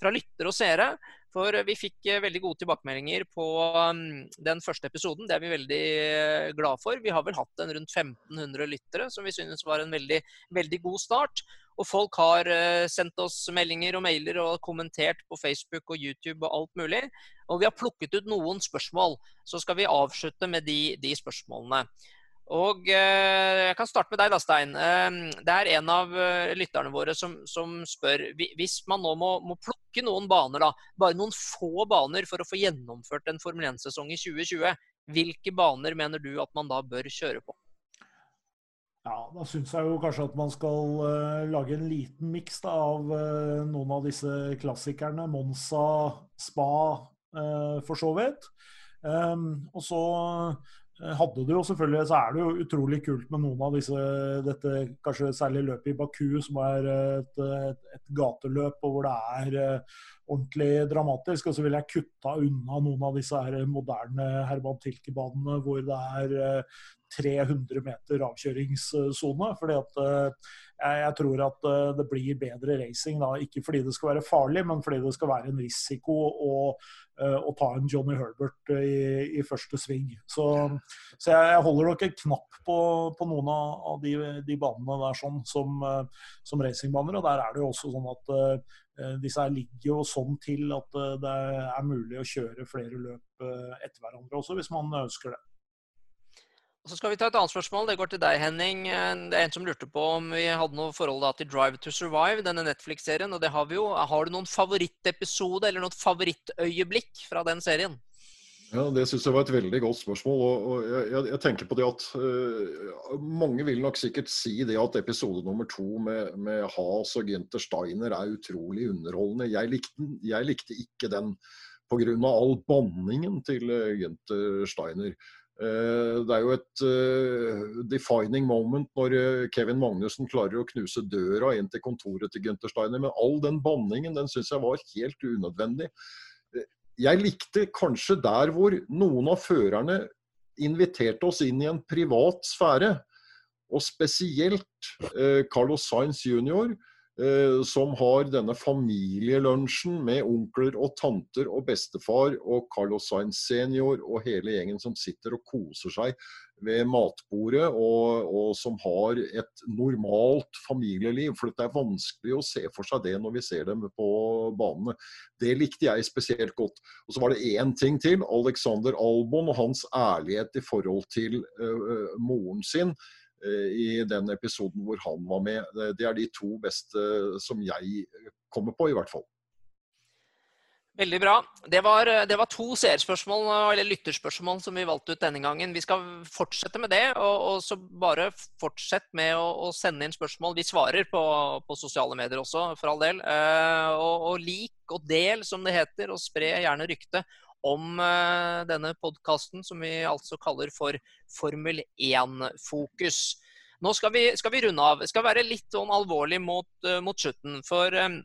S1: fra lyttere og seere. For vi fikk eh, veldig gode tilbakemeldinger på mm, den første episoden. Det er vi veldig eh, glad for. Vi har vel hatt en rundt 1500 lyttere, som vi synes var en veldig, veldig god start. Og folk har eh, sendt oss meldinger og mailer og kommentert på Facebook og YouTube og alt mulig. Og vi har plukket ut noen spørsmål. Så skal vi avslutte med de, de spørsmålene. Og eh, Jeg kan starte med deg, da, Stein. Eh, det er en av lytterne våre som, som spør Hvis man nå må, må, plukke noen baner, da, bare noen få baner for å få gjennomført en Formel 1-sesong i 2020, hvilke baner mener du at man da bør kjøre på?
S4: Ja, Da syns jeg jo kanskje at man skal uh, lage en liten miks av uh, noen av disse klassikerne. Monza, Spa, uh, for så vidt. Um, og så hadde du jo selvfølgelig, så er det jo utrolig kult med noen av disse dette Kanskje særlig løpet i Baku, som er et, et, gateløp og hvor det er uh, ordentlig dramatisk. Og så ville jeg kutta unna noen av disse her moderne Herman Tilke-banene hvor det er uh, 300 meter avkjøringssone. fordi at jeg, tror at det blir bedre racing. da, Ikke fordi det skal være farlig, men fordi det skal være en risiko å Eh, å ta en Johnny Herbert eh, i, i første sving. Så, så, jeg holder nok en knapp på, på noen av de, de, banene der sånn som, eh, som racingbaner. Og der er det jo også sånn at disse her ligger jo sånn til at det er mulig å kjøre flere løp etter hverandre også, hvis man ønsker det.
S1: Så skal vi ta et annet spørsmål. Det går til deg, Henning. Det er en som lurte på om vi hadde noe forhold til Drive to Survive, denne Netflix-serien. Og det har vi jo. Har du noen favorittepisode eller noen favorittøyeblikk fra den serien?
S3: Ja, Det syns jeg var et veldig godt spørsmål. og, jeg, jeg, tenker på det at uh, Mange vil nok sikkert si det at episode nummer to med, med Has og Ginter Steiner er utrolig underholdende. Jeg likte, jeg likte ikke den pga. all banningen til Ginter Gynter Steiner. Det er jo et defining moment når Kevin Magnussen klarer å knuse døra inn til kontoret til Gunther Steiner. Men all den banningen den syns jeg var helt unødvendig. Jeg likte kanskje der hvor noen av førerne inviterte oss inn i en privat sfære. Og spesielt eh, Carlos Sainz jr., eh, som har denne familielunsjen med onkler og tanter og bestefar og Carlos Sainz senior og hele gjengen som sitter og koser seg ved matbordet, og, og, som har et normalt familieliv. For det er vanskelig å se for seg det når vi ser dem på banene. Det likte jeg spesielt godt. Og så var det én ting til. Alexander Albon og hans ærlighet i forhold til uh, moren sin i den episoden hvor han var med. Det er de to beste som jeg kommer på, i hvert fall.
S1: Veldig bra. Det var, det var to seerspørsmål, eller lytterspørsmål, som vi valgte ut denne gangen. Vi skal fortsette med det. Og, og så bare fortsett med å, å, sende inn spørsmål. Vi svarer på, på sosiale medier også, for all del. Eh, og, og, lik og del, som det heter, og spre gjerne ryktet om eh, denne podkasten, som vi altså kaller for Formel 1-fokus. Nå skal vi, skal vi, runde av. Det skal være litt sånn alvorlig mot, uh, mot slutten. For um,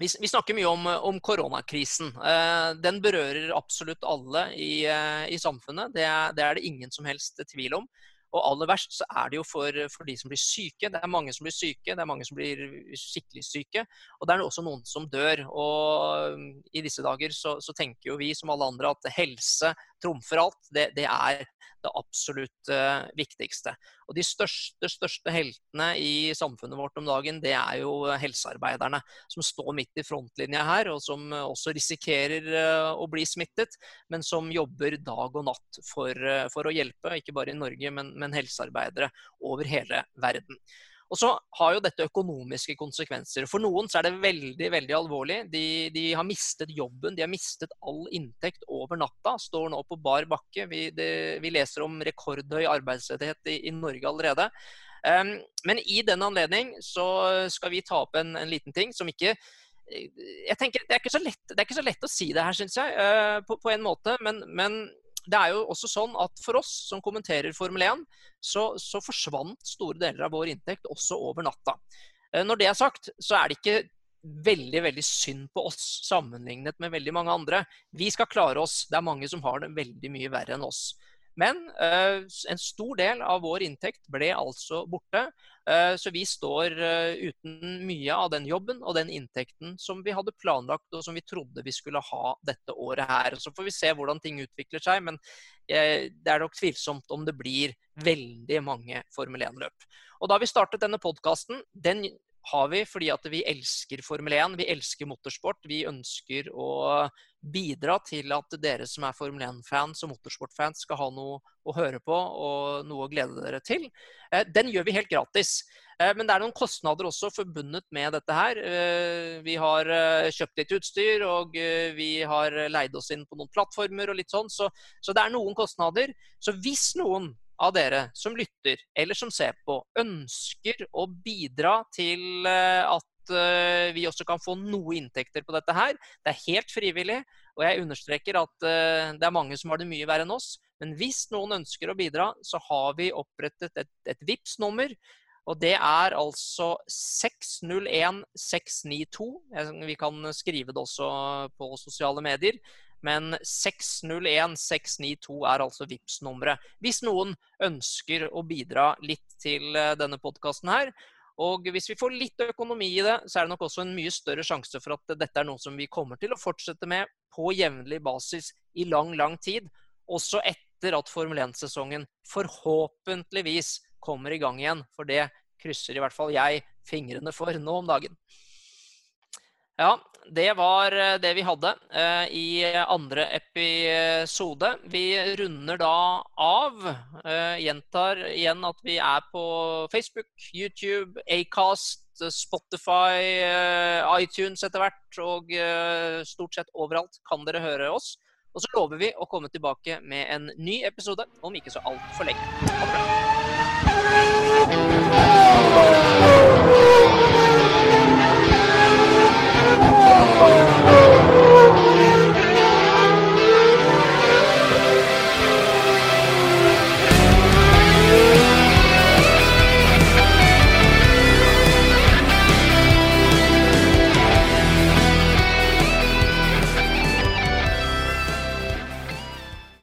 S1: vi, vi, snakker mye om, om koronakrisen. Eh, den berører absolutt alle i, uh, i samfunnet. Det er, det er, det ingen som helst tvil om. Og aller verst så er det jo for, for, de som blir syke. Det er mange som blir syke, det er mange som blir skikkelig syke. Og det er også noen som dør. Og um, i disse dager så, så tenker jo vi som alle andre at helse trumfer alt. Det, det er det absolutt uh, viktigste. Og de største, største heltene i samfunnet vårt om dagen, det er jo helsearbeiderne. Som står midt i frontlinja her, og som også risikerer uh, å bli smittet. Men som jobber dag og natt for, uh, for å hjelpe, ikke bare i Norge, men, men helsearbeidere over hele verden. Og så har jo dette økonomiske konsekvenser. For noen så er det veldig veldig alvorlig. De, de, har mistet jobben, de har mistet all inntekt over natta. Står nå på bar bakke. Vi, det, vi leser om rekordhøy arbeidsledighet i, i Norge allerede. Um, men i den anledning så skal vi ta opp en, en liten ting som ikke jeg tenker, det er, lett, det er ikke så lett, å si det her, syns jeg, uh, på, på, en måte. Men, men det er jo også sånn at for oss som kommenterer Formel 1, så, så, forsvant store deler av vår inntekt også over natta. Eh, når det er sagt, så er det ikke veldig veldig synd på oss sammenlignet med veldig mange andre. Vi skal klare oss. Det er mange som har det veldig mye verre enn oss. Men uh, en stor del av vår inntekt ble altså borte. Uh, så vi står uh, uten mye av den jobben og den inntekten som vi hadde planlagt og som vi trodde vi skulle ha dette året her. Så får vi se hvordan ting utvikler seg, men det er nok tvilsomt om det blir veldig mange Formel 1-løp. Og da vi startet denne podkasten, den har vi fordi at vi elsker Formel 1, vi elsker motorsport. Vi ønsker å bidra til at dere som er Formel 1-fans og motorsportfans skal ha noe å høre på og noe å glede dere til. Eh, den gjør vi helt gratis. Eh, men det er noen kostnader også forbundet med dette her. Eh, vi har kjøpt litt utstyr, og vi har leid oss inn på noen plattformer og litt sånn. Så, så det er noen kostnader. Så hvis noen av dere som lytter eller som ser på, ønsker å bidra til eh, at eh, vi også kan få noe inntekter på dette her. Det er helt frivillig, og jeg understreker at eh, det er mange som har det mye verre enn oss. Men hvis noen ønsker å bidra, så har vi opprettet et, et VIPS nummer og det er altså 601692. Vi kan skrive det også på sosiale medier. Men 601692 er altså VIPS nummeret Hvis noen ønsker å bidra litt til eh, denne podkasten her, og hvis vi får litt økonomi i det, så er det nok også en mye større sjanse for at dette er noe som vi kommer til å fortsette med på jevnlig basis i lang, lang tid. Også etter at Formel 1-sesongen forhåpentligvis kommer i gang igjen. For det krysser i hvert fall jeg fingrene for nå om dagen. Ja, det var eh, det vi hadde eh, i andre episode. Vi runder da av. Eh, gjentar igjen at vi er på Facebook, YouTube, Acast, Spotify, iTunes etter hvert. Og stort sett overalt kan dere høre oss. Og så lover vi å komme tilbake med en ny episode om ikke så altfor lenge. Ha det bra. Oh!